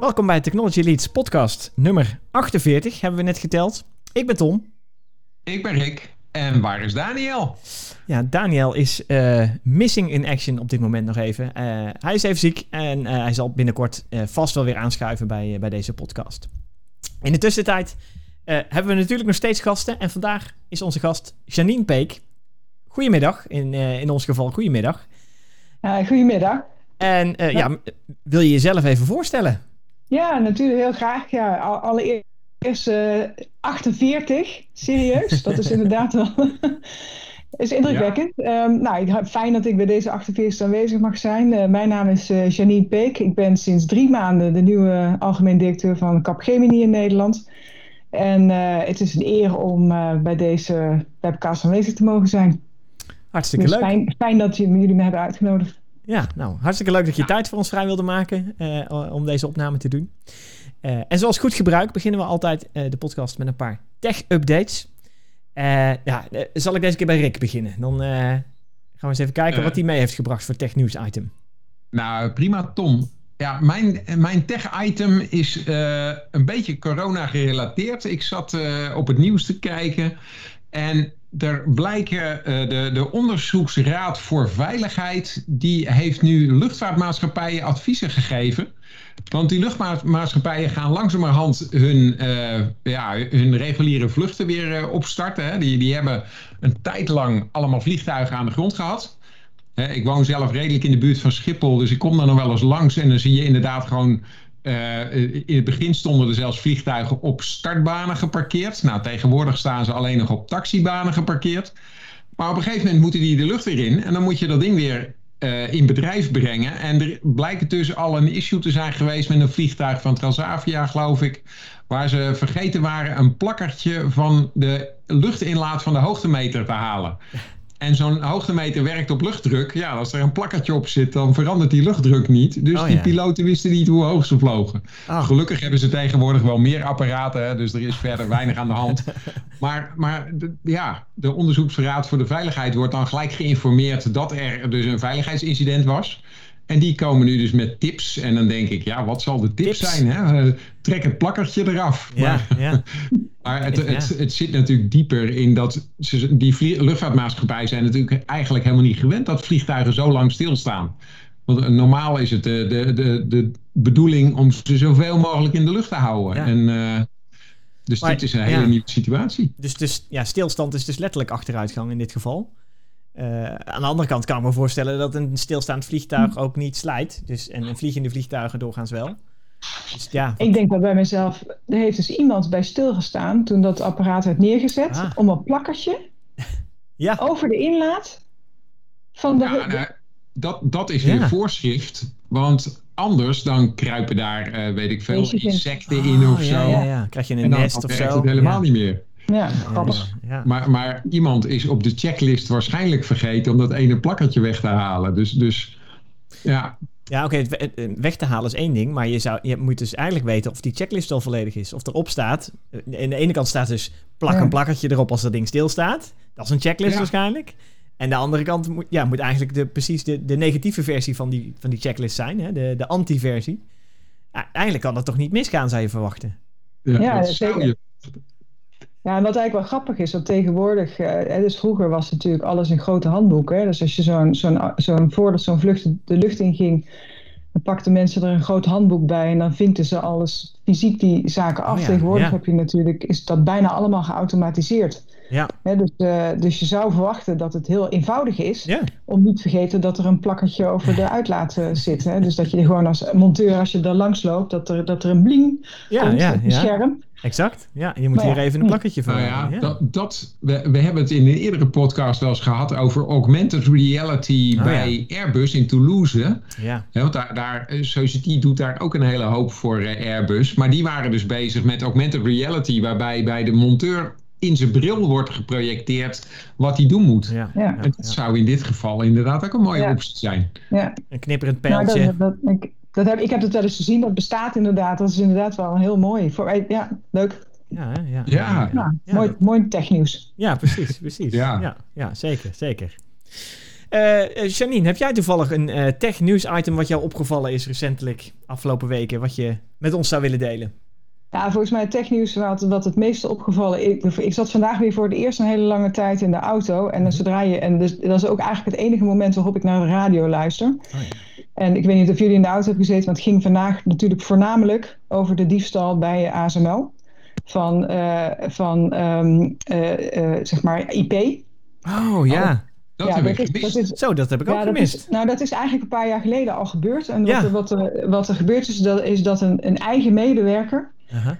Welkom bij Technology Leads podcast nummer 48, hebben we net geteld. Ik ben Tom. Ik ben Rick. En waar is Daniel? Ja, Daniel is uh, missing in action op dit moment nog even. Uh, hij is even ziek en uh, hij zal binnenkort vast wel weer aanschuiven bij, bij deze podcast. In de tussentijd hebben we natuurlijk nog steeds gasten. En vandaag is onze gast Janine Peek. Goedemiddag, in, in ons geval goedemiddag. goedemiddag. En ja. ja, wil je jezelf even voorstellen? Ja, natuurlijk heel graag. Ja, allereerst uh, 48, serieus. dat is inderdaad wel is indrukwekkend. Ja. Um, nou, fijn dat ik bij deze 48 aanwezig mag zijn. Uh, mijn naam is uh, Janine Peek. Ik ben sinds drie maanden de nieuwe algemeen directeur van Capgemini in Nederland. En uh, het is een eer om bij deze webcast aanwezig te mogen zijn. Hartstikke dus leuk. Fijn, fijn dat jullie me hebben uitgenodigd. Ja, nou, hartstikke leuk dat je tijd voor ons vrij wilde maken uh, om deze opname te doen. Uh, en zoals goed gebruik beginnen we altijd uh, de podcast met een paar tech-updates. ja, zal ik deze keer bij Rick beginnen? Dan gaan we eens even kijken wat hij mee heeft gebracht voor tech-nieuws-item. Nou, prima Tom. Ja, mijn, mijn tech-item is een beetje corona-gerelateerd. Ik zat op het nieuws te kijken en er blijken uh, de, de onderzoeksraad voor veiligheid, die heeft nu luchtvaartmaatschappijen adviezen gegeven. Want die luchtvaartmaatschappijen gaan langzamerhand hun, uh, ja, hun reguliere vluchten weer uh, opstarten. Hè. Die, die hebben een tijd lang allemaal vliegtuigen aan de grond gehad. ik woon zelf redelijk in de buurt van Schiphol, dus ik kom daar nog wel eens langs en dan zie je inderdaad gewoon uh, in het begin stonden er zelfs vliegtuigen op startbanen geparkeerd. Nou, tegenwoordig staan ze alleen nog op taxibanen geparkeerd. Maar op een gegeven moment moeten die de lucht weer in. En dan moet je dat ding weer uh, in bedrijf brengen. En er blijkt dus al een issue te zijn geweest met een vliegtuig van Transavia, geloof ik. Waar ze vergeten waren een plakkertje van de luchtinlaat van de hoogtemeter te halen. En zo'n hoogtemeter werkt op luchtdruk. Ja, als er een plakkertje op zit, dan verandert die luchtdruk niet. Dus Oh, die ja. piloten wisten niet hoe hoog ze vlogen. Ah. Gelukkig hebben ze tegenwoordig wel meer apparaten, hè, dus er is verder weinig aan de hand. Maar, maar de, ja, de onderzoeksraad voor de veiligheid wordt dan gelijk geïnformeerd dat er dus een veiligheidsincident was. En die komen nu dus met tips. En dan denk ik, ja, wat zal de tip Tips? zijn? Hè? Eh, trek het plakkertje eraf. Ja, Maar- ja. maar het, het, het zit natuurlijk dieper in dat ze, die luchtvaartmaatschappijen zijn natuurlijk eigenlijk helemaal niet gewend dat vliegtuigen zo lang stilstaan. Want eh, normaal is het de, de, de, de bedoeling om ze zoveel mogelijk in de lucht te houden. Ja. En, eh, dus Maar, dit is een hele nieuwe situatie. Dus, dus ja, stilstand is dus letterlijk achteruitgang in dit geval. Eh, aan de andere kant kan ik me voorstellen dat een stilstaand vliegtuig ook niet slijt. Dus, en, en vliegende vliegtuigen doorgaans wel. Dus ja, Ik denk dat bij mezelf, er heeft dus iemand bij stilgestaan toen dat apparaat werd neergezet Ah. om een plakkertje ja. over de inlaat van de... Ja, nou, dat, dat is Ja. weer voorschrift. Want anders dan kruipen daar, eh, weet ik veel, in. insecten in of Oh, zo. ja, ja. Krijg je een En dan nest of werkt zo. het helemaal ja. niet meer. Ja, grappig. Ja, ja. Maar, maar iemand is op de checklist waarschijnlijk vergeten om dat ene plakkertje weg te halen. Dus, dus ja, Ja, oké, weg te halen is één ding, maar je, zou, je moet dus eigenlijk weten of die checklist wel volledig is. Of erop staat, eh, aan de ene kant staat dus plak Ja. een plakkertje erop als dat ding stilstaat. Dat is een checklist Ja. waarschijnlijk. En de andere kant moet, ja, moet eigenlijk de, precies de, de negatieve versie van die, van die checklist zijn, hè? de, de anti-versie. Eigenlijk kan dat toch niet misgaan, zou je verwachten. ja, Ja, dat dat zou zeker. je. Ja, en wat eigenlijk wel grappig is, dat tegenwoordig, eh, dus vroeger was natuurlijk alles in grote handboeken. Hè? Dus als je zo'n, zo'n, zo'n, voordat zo'n vlucht de lucht in ging, dan pakten mensen er een groot handboek bij en dan vinkten ze alles fysiek die zaken af. Oh ja, tegenwoordig ja. heb je natuurlijk, is dat bijna allemaal geautomatiseerd. Ja, dus, eh, dus je zou verwachten dat het heel eenvoudig is om niet te vergeten dat er een plakkertje over de uitlaat eh, zit. Hè? Dus dat je gewoon als monteur, als je er langs loopt, dat er, dat er een bling Ja, komt ja, op je ja. scherm. Exact. Ja, je moet Maar ja, hier even een plakkertje van Nou ja, ja. dat, dat, we, we hebben het in een eerdere podcast wel eens gehad over augmented reality Oh, bij Airbus in Toulouse. Ja, Hè, want daar, daar, eh, Society doet daar ook een hele hoop voor eh, Airbus. Maar die waren dus bezig met augmented reality, waarbij bij de monteur in zijn bril wordt geprojecteerd wat hij doen moet. ja, En dat ja. zou in dit geval inderdaad ook een mooie Ja. optie zijn. Ja. Een knipperend Nou, pijltje. dat, dat, ik, dat heb, ik heb het wel eens gezien, dat bestaat inderdaad. Dat is inderdaad wel heel mooi. Voor, eh, ja, leuk. Ja, hè? ja, Ja. Ja, Ja, mooi, mooi technieuws. Ja, precies, precies. Ja. Ja. Zeker, zeker. Uh, Janine, heb jij toevallig een uh, tech nieuws item wat jou opgevallen is recentelijk, afgelopen weken, wat je met ons zou willen delen? Ja, volgens mij technieuws wat, wat het meeste opgevallen. Ik, ik zat vandaag weer voor het eerst een hele lange tijd in de auto. En mm zodra je. En dus, dat is ook eigenlijk het enige moment waarop ik naar de radio luister. Oh, ja. En ik weet niet of jullie in de auto hebben gezeten, maar het ging vandaag natuurlijk voornamelijk over de diefstal bij ASML. Van, uh, van um, uh, zeg maar IP. Oh ja. Dat ja, heb dat ik is, gemist. Dat is, Zo, dat heb ik ja, ook gemist. Is, nou, dat is eigenlijk een paar jaar geleden al gebeurd. En wat, er, wat, er, wat er gebeurd is, dat, is dat een, een eigen medewerker uh,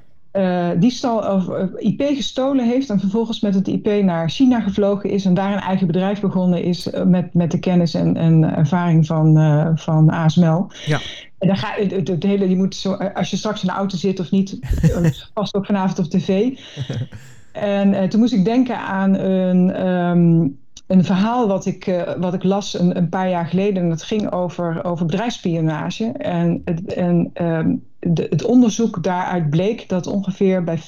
die stal, of, uh, IP gestolen heeft en vervolgens met het IP naar China gevlogen is en daar een eigen bedrijf begonnen is uh, met, met de kennis en, en ervaring van, van ASML. Ja. En dan ga, het, het, hele, je moet zo, als je straks in de auto zit of niet, vast ook vanavond op tv. en toen moest ik denken aan een, um, een verhaal wat ik, uh, wat ik las een, een, paar jaar geleden. En dat ging over, over bedrijfsspionage. En, en um, de, het onderzoek daaruit bleek dat ongeveer bij 40%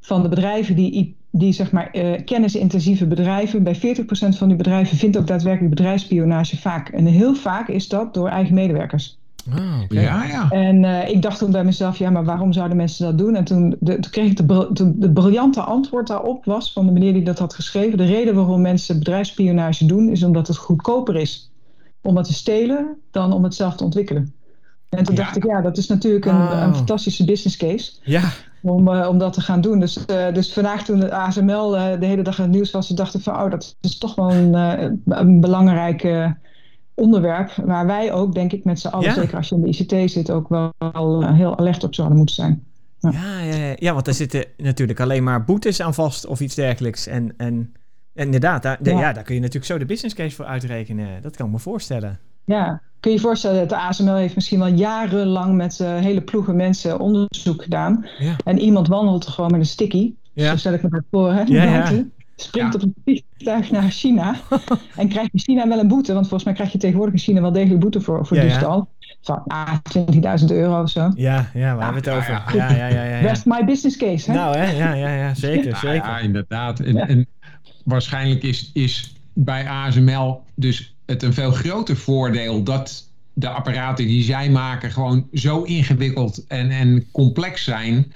van de bedrijven die, die zeg maar uh, kennisintensieve bedrijven, bij 40% van die bedrijven vindt ook daadwerkelijk bedrijfsspionage vaak. En heel vaak is dat door eigen medewerkers. Oh, Ja, ja. En uh, ik dacht toen bij mezelf, ja, maar waarom zouden mensen dat doen? En toen, de, toen kreeg ik de, de, de, briljante antwoord daarop was van de meneer die dat had geschreven. De reden waarom mensen bedrijfsspionage doen, is omdat het goedkoper is om het te stelen dan om het zelf te ontwikkelen. En toen dacht ik, ja, dat is natuurlijk een, een oh. fantastische business case. Ja. Om, uh, om dat te gaan doen. Dus, uh, dus vandaag toen de ASML uh, de hele dag in het nieuws was, dachten van, oh, dat is toch wel een, een belangrijke onderwerp waar wij ook, denk ik, met z'n allen, zeker als je in de ICT zit, ook wel, heel alert op zouden moeten zijn. Ja. Ja, ja, ja, want er zitten natuurlijk alleen maar boetes aan vast of iets dergelijks. En, en, en inderdaad, daar, ja. daar kun je natuurlijk zo de business case voor uitrekenen. Dat kan ik me voorstellen. Ja, kun je je voorstellen, dat de ASML heeft misschien wel jarenlang met uh, hele ploegen mensen onderzoek gedaan. Ja. En iemand wandelt gewoon met een sticky. Ja. Zo stel ik me dat voor. Hè? Ja, ja springt op een vliegtuig naar China. en krijgt in China wel een boete. Want volgens mij krijg je tegenwoordig in China wel degelijk boete voor, voor ja, diefstal. Van ah, 20.000 euro of zo. Ja, ja, waar hebben we het over? Ja, ja, ja, ja, That's my business case. Hè? Nou, hè? Ja, ja, ja, zeker. zeker. Ja, inderdaad. En, en waarschijnlijk is, is bij ASML dus het een veel groter voordeel dat de apparaten die zij maken gewoon zo ingewikkeld en, en complex zijn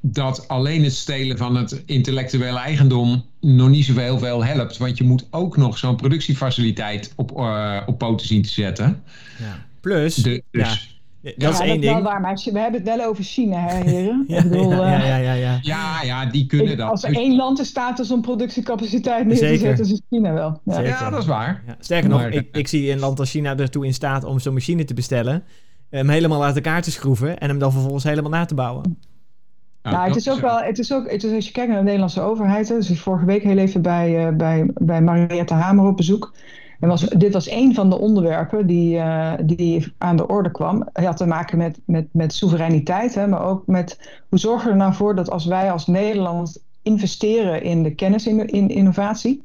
dat alleen het stelen van het intellectuele eigendom nog niet zoveel veel helpt. Want je moet ook nog zo'n productiefaciliteit op, uh, op poten zien te zetten. Ja. Plus, de, dus, ja, dat is één ding. Wel waar, maar we hebben het wel over China, hè, heren. ja, bedoel, ja, ja, ja, ja, ja. ja, die kunnen dat. Als er dus- één land in staat is om productiecapaciteit neer te zetten, is het China wel. Ja, ja dat is waar. Sterker nog, ik, ik zie een land als China ertoe in staat om zo'n machine te bestellen, hem helemaal uit elkaar te schroeven en hem dan vervolgens helemaal na te bouwen. Nou, het is ook wel, het is ook, het is, als je kijkt naar de Nederlandse overheid, dus ik vorige week heel even bij, uh, bij, bij Mariette Hamer op bezoek. En dit was een van de onderwerpen die, uh, die aan de orde kwam. Het had te maken met, met, met soevereiniteit, hè, maar ook met hoe zorgen we er nou voor dat als wij als Nederland investeren in de kennisinnovatie,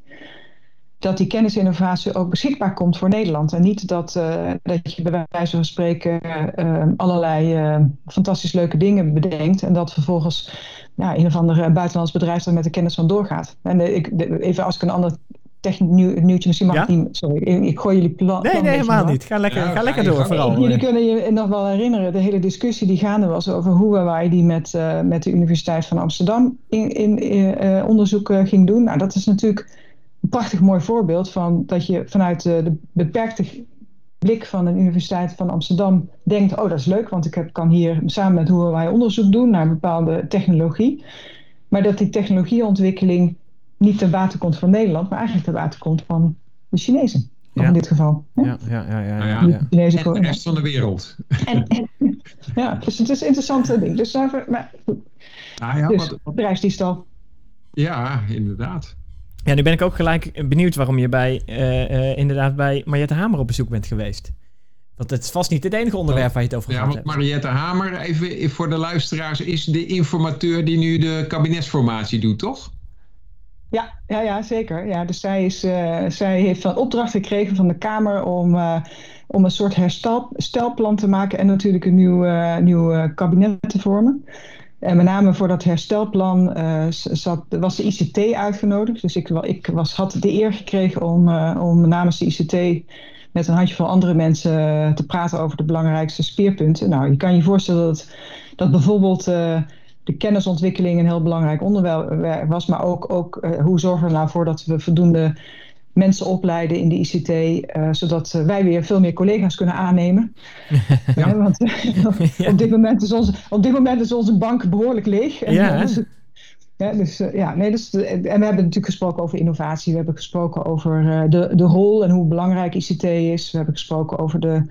dat die kennisinnovatie ook beschikbaar komt voor Nederland. En niet dat, uh, dat je bij wijze van spreken uh, allerlei fantastisch leuke dingen bedenkt. En dat vervolgens ja, een of ander buitenlands bedrijf er met de kennis van doorgaat. En ik, even als ik een ander technisch nieuwtje misschien mag ja? niet. Sorry, ik gooi jullie plan. Nee, nee, helemaal niet. Ga lekker, ga lekker door vooral. Jullie kunnen je nog wel herinneren, de hele discussie die gaande was over hoe wij die met, met de Universiteit van Amsterdam in, in onderzoek ging doen. Nou, dat is natuurlijk een prachtig mooi voorbeeld van dat je vanuit de, de beperkte blik van de Universiteit van Amsterdam denkt: oh, dat is leuk, want ik heb, kan hier samen met hoe wij onderzoek doen naar een bepaalde technologie. Maar dat die technologieontwikkeling niet ten bate komt van Nederland, maar eigenlijk ten bate komt van de Chinezen. In dit geval. Ja, ja, ja. ja, ja, ja, ja. De en de rest van de wereld. En, ja, dus het is een interessant ding. Dus, maar, ah, ja, dus wat, bedrijfsdiefstal. Ja, inderdaad. Ja, nu ben ik ook gelijk benieuwd waarom je bij, uh, uh, inderdaad bij Mariette Hamer op bezoek bent geweest. Want het is vast niet het enige onderwerp waar je het over gaat. Ja, Mariette Hamer, even voor de luisteraars, is de informateur die nu de kabinetsformatie doet, toch? Ja, ja, ja zeker. Ja, dus zij, is, uh, zij heeft van opdracht gekregen van de Kamer om, om een soort herstelplan te maken en natuurlijk een nieuw, nieuw kabinet te vormen. En met name voor dat herstelplan zat, was de ICT uitgenodigd. Dus ik, ik was, had de eer gekregen om, om namens de ICT met een handjevol andere mensen te praten over de belangrijkste speerpunten. Nou, je kan je voorstellen dat, dat bijvoorbeeld de kennisontwikkeling een heel belangrijk onderwerp was, maar ook, ook hoe zorgen we nou voor dat we voldoende mensen opleiden in de ICT, uh, zodat uh, wij weer veel meer collega's kunnen aannemen. ja. want op, dit moment is onze, op dit moment is onze bank behoorlijk leeg. Ja. dus, ja, dus, ja, nee, dus, en we hebben natuurlijk gesproken over innovatie. We hebben gesproken over de, de rol en hoe belangrijk ICT is. We hebben gesproken over de,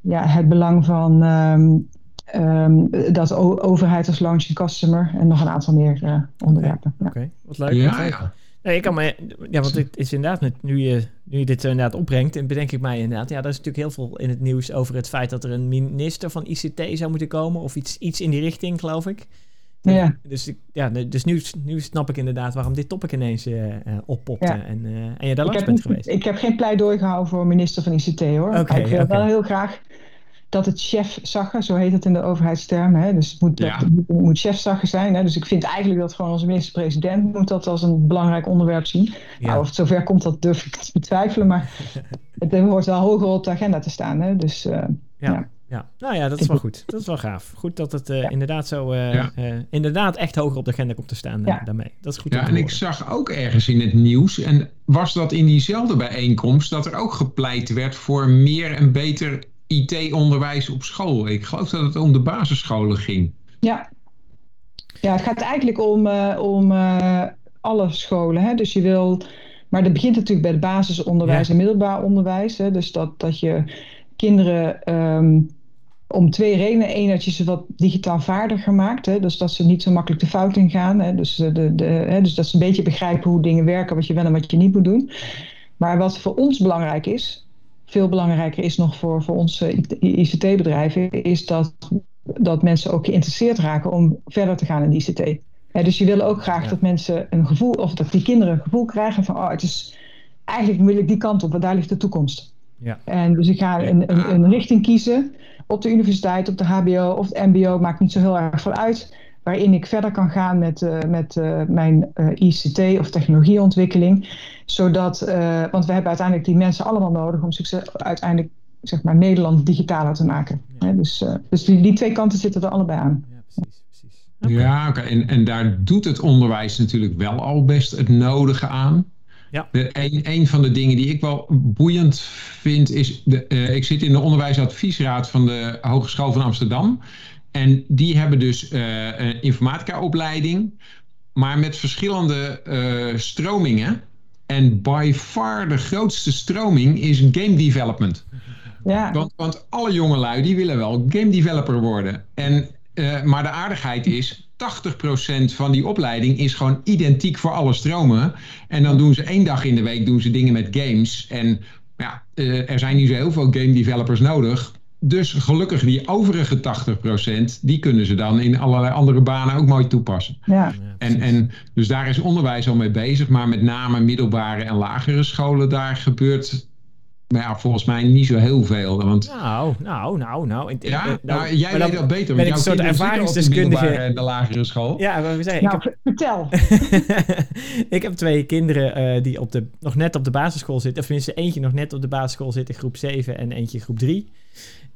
ja, het belang van um, um, dat overheid als launching customer en nog een aantal meer onderwerpen. Oké, okay. ja. wat leuk. Ja, ja. Nee, ik kan me, ja, want het is inderdaad, nu je, nu je dit inderdaad opbrengt, en bedenk ik mij inderdaad, ja, er is natuurlijk heel veel in het nieuws over het feit dat er een minister van ICT zou moeten komen, of iets, iets in die richting, geloof ik. Ja. Dus, ja, dus nu, nu snap ik inderdaad waarom dit topic ineens uh, oppopte ja. en, uh, en je daar langs bent geweest. Ik heb geen pleidooi gehouden voor minister van ICT hoor. Okay, ik wil okay. wel heel graag dat het chefzagger, zo heet het in de overheidstermen. Hè? Dus het moet, ja. moet, moet chefzagger zijn. Hè? Dus ik vind eigenlijk dat gewoon onze minister-president moet dat als een belangrijk onderwerp zien. Ja. Nou, of het zover komt, dat durf ik te betwijfelen. Maar het hoort wel hoger op de agenda te staan. Hè? Dus, uh, ja. ja. Ja, nou ja, dat is wel goed. Dat is wel gaaf. Goed dat het uh, ja. inderdaad zo, uh, ja. uh, inderdaad echt hoger op de agenda komt te staan ja. daarmee. Dat is goed. Ja, en ik zag ook ergens in het nieuws, en was dat in diezelfde bijeenkomst, dat er ook gepleit werd voor meer en beter IT-onderwijs op school. Ik geloof dat het om de basisscholen ging. Ja, ja het gaat eigenlijk om, uh, om uh, alle scholen. Hè? Dus je wil, maar dat begint natuurlijk bij het basisonderwijs ja. en middelbaar onderwijs. Hè? Dus dat, dat je kinderen um, om twee redenen. Eén, dat je ze wat digitaal vaardiger maakt. Hè? Dus dat ze niet zo makkelijk de fout in gaan. Hè? Dus, de, de, hè? dus dat ze een beetje begrijpen hoe dingen werken, wat je wel en wat je niet moet doen. Maar wat voor ons belangrijk is, veel belangrijker is nog voor, voor onze ICT-bedrijven, is dat, dat mensen ook geïnteresseerd raken om verder te gaan in de ICT. Ja, dus je wil ook graag ja. dat mensen een gevoel, of dat die kinderen een gevoel krijgen van, oh, het is, eigenlijk wil ik die kant op, want daar ligt de toekomst. Ja. En dus ik ga een, een, een richting kiezen op de universiteit, op de HBO of het MBO, maakt niet zo heel erg veel uit waarin ik verder kan gaan met, uh, met uh, mijn uh, ICT of technologieontwikkeling. Zodat, want we hebben uiteindelijk die mensen allemaal nodig om succes, uiteindelijk zeg maar, Nederland digitaler te maken. Ja. Hè, dus dus die, die twee kanten zitten er allebei aan. Ja, precies. precies. Okay. Ja, okay. en, en daar doet het onderwijs natuurlijk wel al best het nodige aan. Ja. De, een, een van de dingen die ik wel boeiend vind is, de, ik zit in de onderwijsadviesraad van de Hogeschool van Amsterdam. En die hebben dus uh, een informatica-opleiding, maar met verschillende uh, stromingen. En by far de grootste stroming is game development. Ja. Want, want alle jongelui die willen wel game developer worden. En, uh, maar de aardigheid is, 80% van die opleiding is gewoon identiek voor alle stromen. En dan doen ze één dag in de week doen ze dingen met games. En ja, er zijn niet zo heel veel game developers nodig dus gelukkig die overige 80%, die kunnen ze dan in allerlei andere banen ook mooi toepassen. Ja. En, en dus daar is onderwijs al mee bezig, maar met name middelbare en lagere scholen, daar gebeurt maar ja, volgens mij niet zo heel veel. Want... Nou, nou, nou, nou. Ja, nou, nou jij weet dat beter. Ben ik een soort ervaringsdeskundige. in de lagere school. Ja, wat we zeggen. Nou, ik heb... vertel. ik heb twee kinderen uh, die op de, nog net op de basisschool zitten. Of tenminste, eentje nog net op de basisschool zit in groep 7 en eentje groep 3.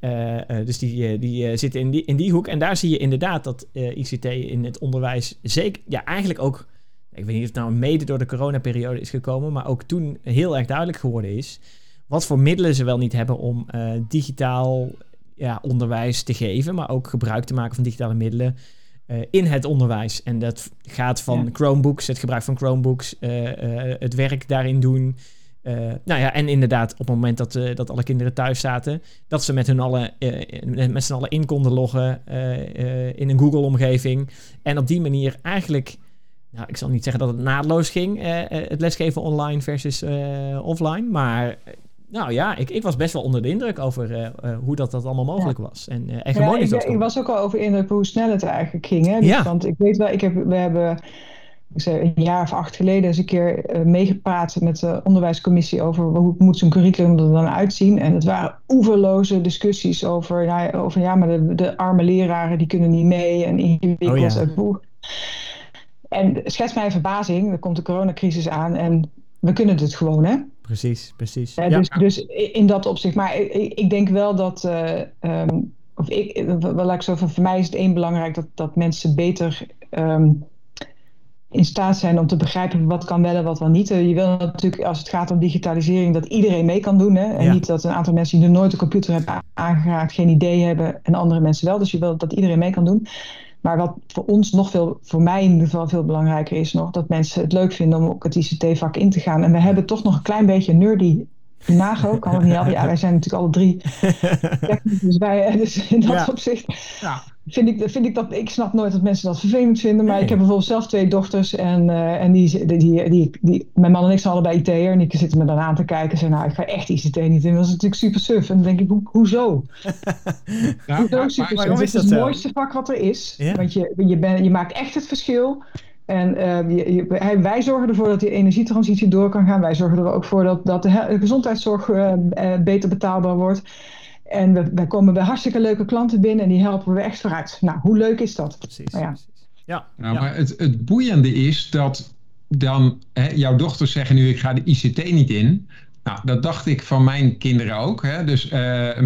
Uh, uh, dus die, uh, die zitten in die, in die hoek. En daar zie je inderdaad dat ICT in het onderwijs zeker, ja, eigenlijk ook, ik weet niet of het nou mede door de coronaperiode is gekomen, maar ook toen heel erg duidelijk geworden is wat voor middelen ze wel niet hebben om digitaal ja, onderwijs te geven, maar ook gebruik te maken van digitale middelen. in het onderwijs. En dat gaat van ja. Chromebooks, het gebruik van Chromebooks, het werk daarin doen, nou ja, en inderdaad, op het moment dat, dat alle kinderen thuis zaten, dat ze met hun allen, uh, met z'n allen in konden loggen in een Google-omgeving. En op die manier eigenlijk, nou, ik zal niet zeggen dat het naadloos ging, het lesgeven online versus offline. Maar nou ja, ik, ik was best wel onder de indruk over hoe dat, dat allemaal mogelijk ja. was. En, en ja, ik, ik, was ook al over indruk hoe snel het eigenlijk ging. Hè? Dus, ja. Want ik weet wel, ik heb, we hebben een jaar of acht geleden eens een keer uh, meegepraat met de onderwijscommissie over hoe moet zo'n curriculum er dan uitzien. En het waren oeverloze discussies over, nou, over ja, maar de, de, arme leraren die kunnen niet mee en ingewikkeld. Oh, ja. En schets mij verbazing, er komt de coronacrisis aan en we kunnen het gewoon, hè? Precies, precies. Uh, dus, dus, in dat opzicht. Maar ik, ik denk wel dat, uh, um, of ik, wel ik zo van, voor mij is het één belangrijk dat, dat mensen beter um, in staat zijn om te begrijpen wat kan wel en wat wel niet. Je wil natuurlijk, als het gaat om digitalisering, dat iedereen mee kan doen. Hè? En niet dat een aantal mensen die nog nooit een computer hebben aangeraakt, geen idee hebben en andere mensen wel. Dus je wil dat iedereen mee kan doen. Maar wat voor ons nog veel, voor mij in ieder geval veel belangrijker is nog, dat mensen het leuk vinden om ook het ICT-vak in te gaan. En we hebben toch nog een klein beetje nerdy imago, kan het niet helpen. Ja, wij zijn natuurlijk alle drie. dus, wij, dus in dat ja. opzicht. Ja vind ik, vind ik dat, ik snap nooit dat mensen dat vervelend vinden. Maar ik heb bijvoorbeeld zelf twee dochters. En, uh, en die, die, die, die, die, mijn man en ik zijn allebei IT'er. En die zitten me dan aan te kijken. En zeggen, nou, ik ga echt ICT niet in. Dat is natuurlijk super suf. En dan denk ik, ho hoezo? Ja, hoezo maar, super maar, suf? Het is het mooiste vak wat er is. Want je, je, ben, je maakt echt het verschil. En uh, je, je, wij zorgen ervoor dat die energietransitie door kan gaan. Wij zorgen er ook voor dat, dat de gezondheidszorg uh, beter betaalbaar wordt. En we, we, komen bij hartstikke leuke klanten binnen en die helpen we echt vooruit. Nou, hoe leuk is dat? Precies. Nou ja. precies. Ja, nou, maar het, het boeiende is dat dan hè, jouw dochters zeggen nu ik ga de ICT niet in. Nou, dat dacht ik van mijn kinderen ook. Hè. Dus uh,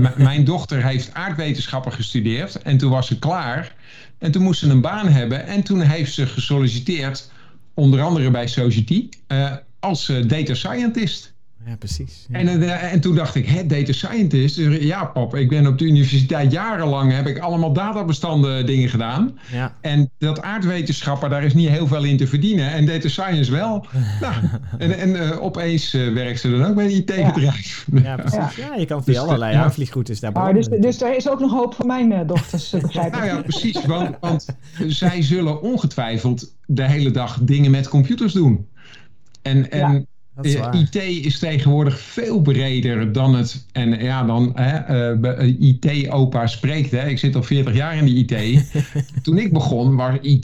mijn dochter heeft aardwetenschappen gestudeerd en toen was ze klaar. En toen moest ze een baan hebben en toen heeft ze gesolliciteerd, onder andere bij Society, uh, als uh, data scientist. Ja, precies. En, uh, en toen dacht ik, hè, data scientist? Dus, ja, pap, ik ben op de universiteit jarenlang, heb ik allemaal databestanden dingen gedaan. Ja. En dat aardwetenschappen, daar is niet heel veel in te verdienen. En data science wel. nou, en en uh, opeens uh, werkt ze dan ook bij een IT-bedrijf. Ja. ja, precies. Ja. je kan via dus, allerlei ja. aanvliegroutes daar ah, dus, dus er is ook nog hoop voor mijn dochters, begrijp Nou ja, precies. Want, want zij zullen ongetwijfeld de hele dag dingen met computers doen. En, en IT is tegenwoordig veel breder dan het. En ja, dan uh, eh, IT-opa spreekt. Hè. Ik zit al 40 jaar in de IT. Toen ik begon, was IT.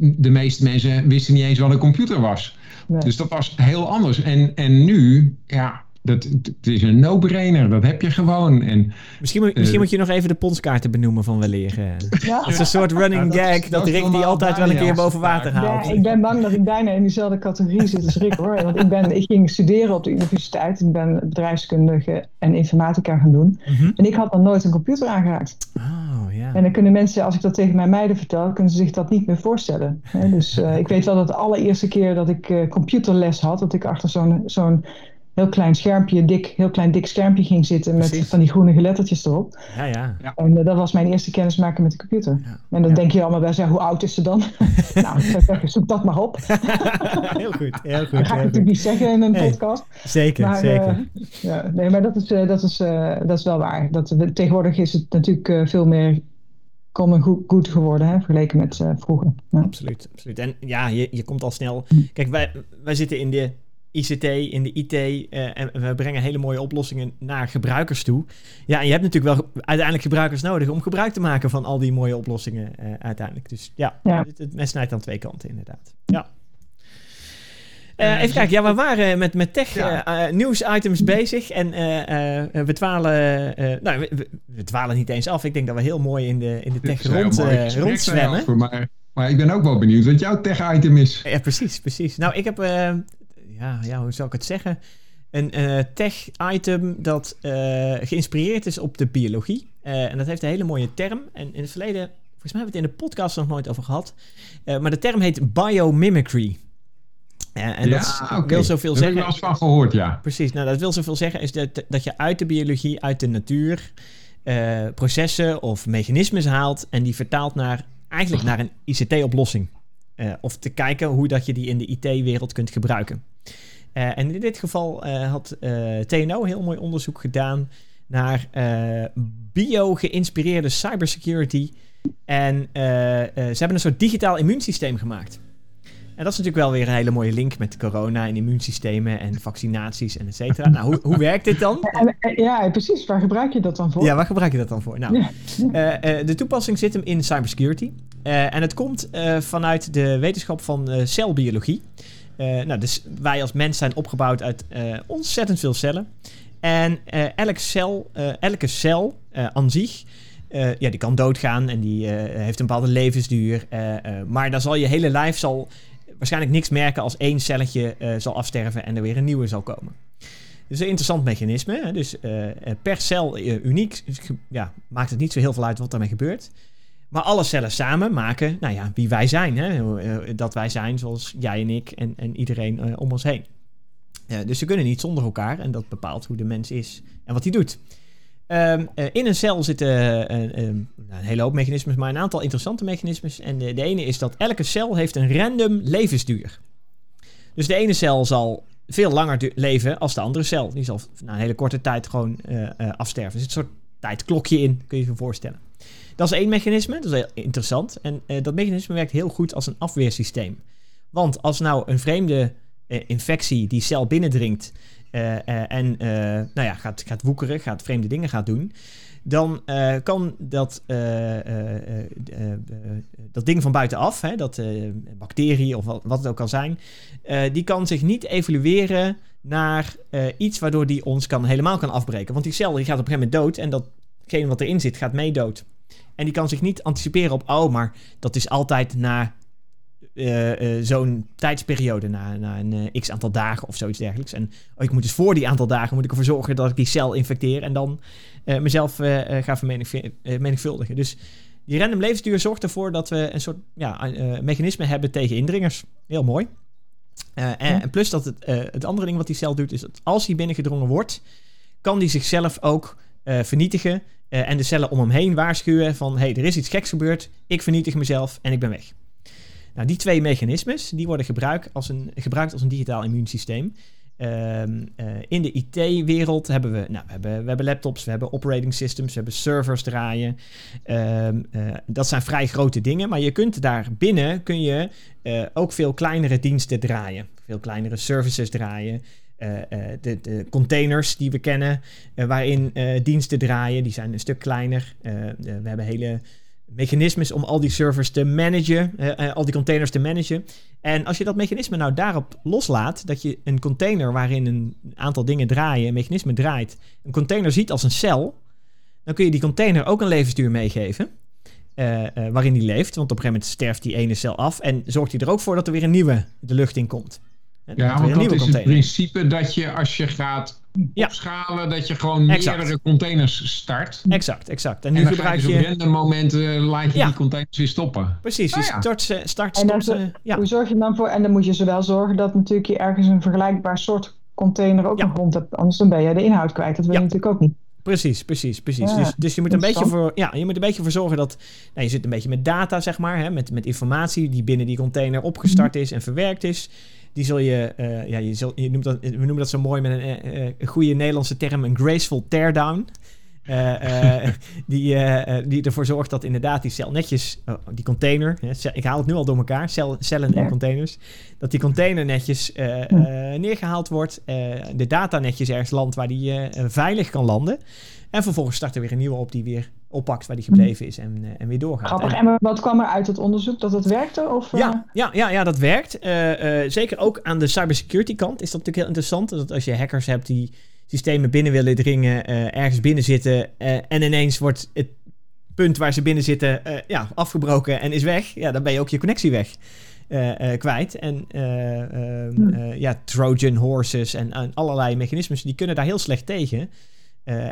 De meeste mensen wisten niet eens wat een computer was. Dus dat was heel anders. En, en nu, ja, dat, het is een no-brainer, dat heb je gewoon. En, misschien, moet, misschien uh, moet je nog even de ponskaarten benoemen van weleer. Ja. Dat is een soort running gag dat, dat Rick die altijd wel een keer boven water haalt. Ja, ik ben bang dat ik bijna in diezelfde categorie zit als Rick hoor. Want ik, ben, ik ging studeren op de universiteit. Ik ben bedrijfskundige en informatica gaan doen. Mm -hmm. En ik had nog nooit een computer aangeraakt. Oh, ja. En dan kunnen mensen, als ik dat tegen mijn meiden vertel, kunnen ze zich dat niet meer voorstellen. Dus uh, ik weet wel dat de allereerste keer dat ik uh, computerles had, dat ik achter zo'n zo'n heel klein schermpje, dik, heel klein dik schermpje ging zitten met van die groene lettertjes erop. Ja, ja. En uh, dat was mijn eerste kennismaking met de computer. Ja. En dan denk je allemaal bij, hoe oud is ze dan? nou, ik zou zeggen, zoek dat maar op. heel goed, heel goed. Dat ga ik natuurlijk niet zeggen in een nee, podcast. Zeker, maar, zeker. Uh, ja, nee, maar dat is, uh, dat is, dat is wel waar. Dat, tegenwoordig is het natuurlijk veel meer common goed geworden, hè, vergeleken met vroeger. Ja. Absoluut, absoluut. En ja, je, je komt al snel... Hm. Kijk, wij, wij zitten in de ICT, in de IT. Uh, en we brengen hele mooie oplossingen naar gebruikers toe. Ja, en je hebt natuurlijk wel uiteindelijk gebruikers nodig om gebruik te maken van al die mooie oplossingen uh, uiteindelijk. Dus ja, ja. Het, het mes snijdt aan twee kanten inderdaad. Ja. Uh, even kijken, ja, we waren met, met tech ja. uh, nieuws-items bezig en uh, we dwalen, nou, we, we, dwalen niet eens af. Ik denk dat we heel mooi in de, in de tech rond, rondzwemmen. Maar, maar ik ben ook wel benieuwd wat jouw tech-item is. Ja, precies, precies. Nou, ik heb ja, ja, hoe zou ik het zeggen? Een uh, tech-item dat uh, geïnspireerd is op de biologie. Uh, en dat heeft een hele mooie term. En in het verleden, volgens mij hebben we het in de podcast nog nooit over gehad. maar de term heet biomimicry. en ja, dat okay. wil zoveel Daar zeggen. Daar heb ik wel eens van gehoord, ja. Precies, nou dat wil zoveel zeggen is dat, dat je uit de biologie, uit de natuur, processen of mechanismes haalt en die vertaalt naar eigenlijk naar een ICT-oplossing. of te kijken hoe dat je die in de IT-wereld kunt gebruiken. Uh, en in dit geval uh, had uh, TNO heel mooi onderzoek gedaan naar bio-geïnspireerde cybersecurity. En ze hebben een soort digitaal immuunsysteem gemaakt. En dat is natuurlijk wel weer een hele mooie link met corona en immuunsystemen en vaccinaties en et cetera. Nou, hoe, hoe werkt dit dan? Ja, precies. Waar gebruik je dat dan voor? Ja, waar gebruik je dat dan voor? Nou, ja. de toepassing zit hem in cybersecurity. en het komt vanuit de wetenschap van celbiologie. Nou, dus wij als mens zijn opgebouwd uit ontzettend veel cellen. En elke cel, elke cel aan zich ja, die kan doodgaan en die heeft een bepaalde levensduur. maar dan zal je hele lijf zal waarschijnlijk niks merken als één celletje zal afsterven en er weer een nieuwe zal komen. Dus een interessant mechanisme. Dus per cel uniek dus ja, maakt het niet zo heel veel uit wat daarmee gebeurt. Maar alle cellen samen maken, nou ja, wie wij zijn. Hè? Dat wij zijn zoals jij en ik en, en iedereen om ons heen. dus ze kunnen niet zonder elkaar en dat bepaalt hoe de mens is en wat hij doet. Um, in een cel zitten een hele hoop mechanismes, maar een aantal interessante mechanismes. En de, de ene is dat elke cel heeft een random levensduur. Dus de ene cel zal veel langer leven als de andere cel. Die zal na een hele korte tijd gewoon afsterven. Er zit een soort tijdklokje in, kun je je voorstellen. Dat is één mechanisme, dat is heel interessant. En uh, dat mechanisme werkt heel goed als een afweersysteem. Want als nou een vreemde infectie die cel binnendringt en nou ja, gaat, gaat woekeren, gaat vreemde dingen gaat doen, dan kan dat, dat ding van buitenaf, hè, dat bacterie of wat, wat, het ook kan zijn, die kan zich niet evolueren naar iets waardoor die ons kan, helemaal kan afbreken. Want die cel die gaat op een gegeven moment dood en datgene wat erin zit gaat mee dood. En die kan zich niet anticiperen op, oh, maar dat is altijd na uh, uh, zo'n tijdsperiode, na, na een uh, x aantal dagen of zoiets dergelijks. En oh, ik moet dus voor die aantal dagen moet ik ervoor zorgen dat ik die cel infecteer en dan mezelf ga vermenigvuldigen. Dus die random levensduur zorgt ervoor dat we een soort ja, mechanisme hebben tegen indringers. Heel mooi. En, en, plus dat het, het andere ding wat die cel doet, is dat als hij binnengedrongen wordt, kan die zichzelf ook vernietigen en de cellen om hem heen waarschuwen van hey, er is iets geks gebeurd, ik vernietig mezelf en ik ben weg. Nou, die twee mechanismes die worden gebruikt als een, gebruikt als een digitaal immuunsysteem. Um, uh, in de IT-wereld hebben we, nou, we, hebben, we hebben laptops, we hebben operating systems, we hebben servers draaien. Uh, dat zijn vrij grote dingen, maar je kunt daar binnen kun je ook veel kleinere diensten draaien, veel kleinere services draaien. De, de, containers die we kennen, waarin diensten draaien, die zijn een stuk kleiner. we hebben hele mechanismes om al die servers te managen, al die containers te managen. En als je dat mechanisme nou daarop loslaat, dat je een container waarin een aantal dingen draaien, een mechanisme draait, een container ziet als een cel, dan kun je die container ook een levensduur meegeven. Waarin die leeft. Want op een gegeven moment sterft die ene cel af. En zorgt hij er ook voor dat er weer een nieuwe de lucht in komt. Ja, want dat is het principe dat je als je gaat ja. opschalen, dat je gewoon meerdere containers start. Exact, exact. En nu en gebruik je... op random momenten laat je ja. die containers weer stoppen. Precies, dus ah, start, start, start, en ja. Hoe zorg je dan voor? En dan moet je zowel zorgen dat natuurlijk je ergens een vergelijkbaar soort container ook nog rond hebt. Anders dan ben je de inhoud kwijt. Dat wil je natuurlijk ook niet. Precies, precies, precies. dus, dus je moet een beetje voor, ja, je moet een beetje voor zorgen dat nou, je zit een beetje met data, zeg maar, hè, met, met informatie die binnen die container opgestart is en verwerkt is die zul je, uh, ja, je, zul, je noemt dat, we noemen dat zo mooi met een, uh, een goede Nederlandse term, een graceful teardown. Uh, die, die ervoor zorgt dat inderdaad die cel netjes, oh, die container, ik haal het nu al door elkaar, cel, cellen en containers, dat die container netjes neergehaald wordt, de data netjes ergens landt waar die veilig kan landen. En vervolgens start er weer een nieuwe op die weer oppakt waar die gebleven is en, uh, en weer doorgaat. Grappig. En, wat kwam er uit het onderzoek? Dat het werkte? Of, ja, uh... ja, ja, ja, dat werkt. Uh, zeker ook aan de cybersecurity kant is dat natuurlijk heel interessant. Dat als je hackers hebt die systemen binnen willen dringen, ergens binnen zitten en ineens wordt het punt waar ze binnen zitten ja, afgebroken en is weg, ja, dan ben je ook je connectie weg. kwijt. En uh, ja, Trojan horses en, en, allerlei mechanismes, die kunnen daar heel slecht tegen.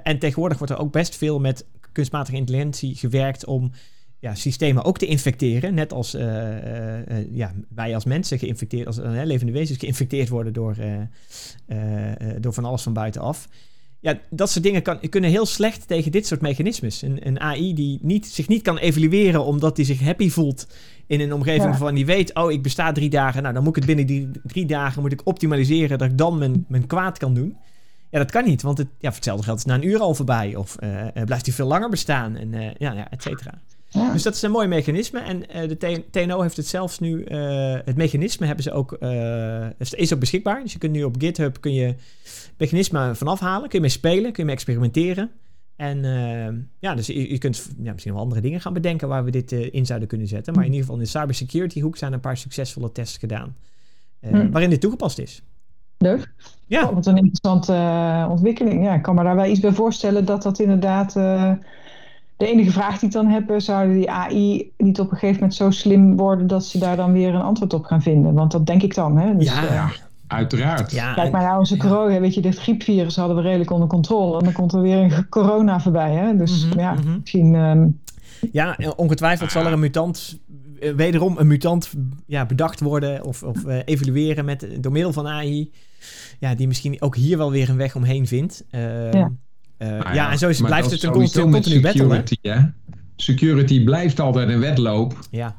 en tegenwoordig wordt er ook best veel met kunstmatige intelligentie gewerkt om ja, systemen ook te infecteren. Net als uh, uh, ja, wij als mensen geïnfecteerd, als levende wezens geïnfecteerd worden door, door van alles van buitenaf. Ja, dat soort dingen kan, kunnen heel slecht tegen dit soort mechanismes. Een, een AI die niet, zich niet kan evalueren omdat hij zich happy voelt in een omgeving ja. waarvan die weet, oh, ik besta drie dagen. Nou, dan moet ik het binnen die drie dagen moet ik optimaliseren dat ik dan mijn, mijn kwaad kan doen. Ja, dat kan niet, want het, ja, voor hetzelfde geld is na een uur al voorbij. Of uh, blijft hij veel langer bestaan, en, uh, ja, ja, et cetera. Ja. Dus dat is een mooi mechanisme. En uh, de TNO heeft het zelfs nu... het mechanisme hebben ze ook, is ook beschikbaar. Dus je kunt nu op GitHub kun je mechanisme vanaf halen. Kun je mee spelen, kun je mee experimenteren. En ja, dus je, je kunt ja, misschien wel andere dingen gaan bedenken waar we dit in zouden kunnen zetten. Maar in ieder geval in de cybersecurity hoek zijn een paar succesvolle tests gedaan. Hmm. Waarin dit toegepast is. Leuk. Ja. Oh, wat een interessante ontwikkeling. Ja, ik kan me daar wel iets bij voorstellen dat dat inderdaad de enige vraag die ik dan heb, zouden die AI niet op een gegeven moment zo slim worden dat ze daar dan weer een antwoord op gaan vinden? Want dat denk ik dan. Hè? Dus, ja, uh, uiteraard. Ja, Kijk maar naar onze ja. corona, weet je, dit griepvirus hadden we redelijk onder controle. En dan komt er weer een corona voorbij. Hè? Dus mm -hmm, ja, mm -hmm. misschien. Um... Ja, ongetwijfeld zal er een mutant eh, wederom een mutant ja, bedacht worden of, of uh, evalueren met, door middel van AI. Ja, die misschien ook hier wel weer een weg omheen vindt. Uh, ja. Uh, ja, ja, en zo is, blijft het een continu, battle. Hè? Security blijft altijd een wedloop ja.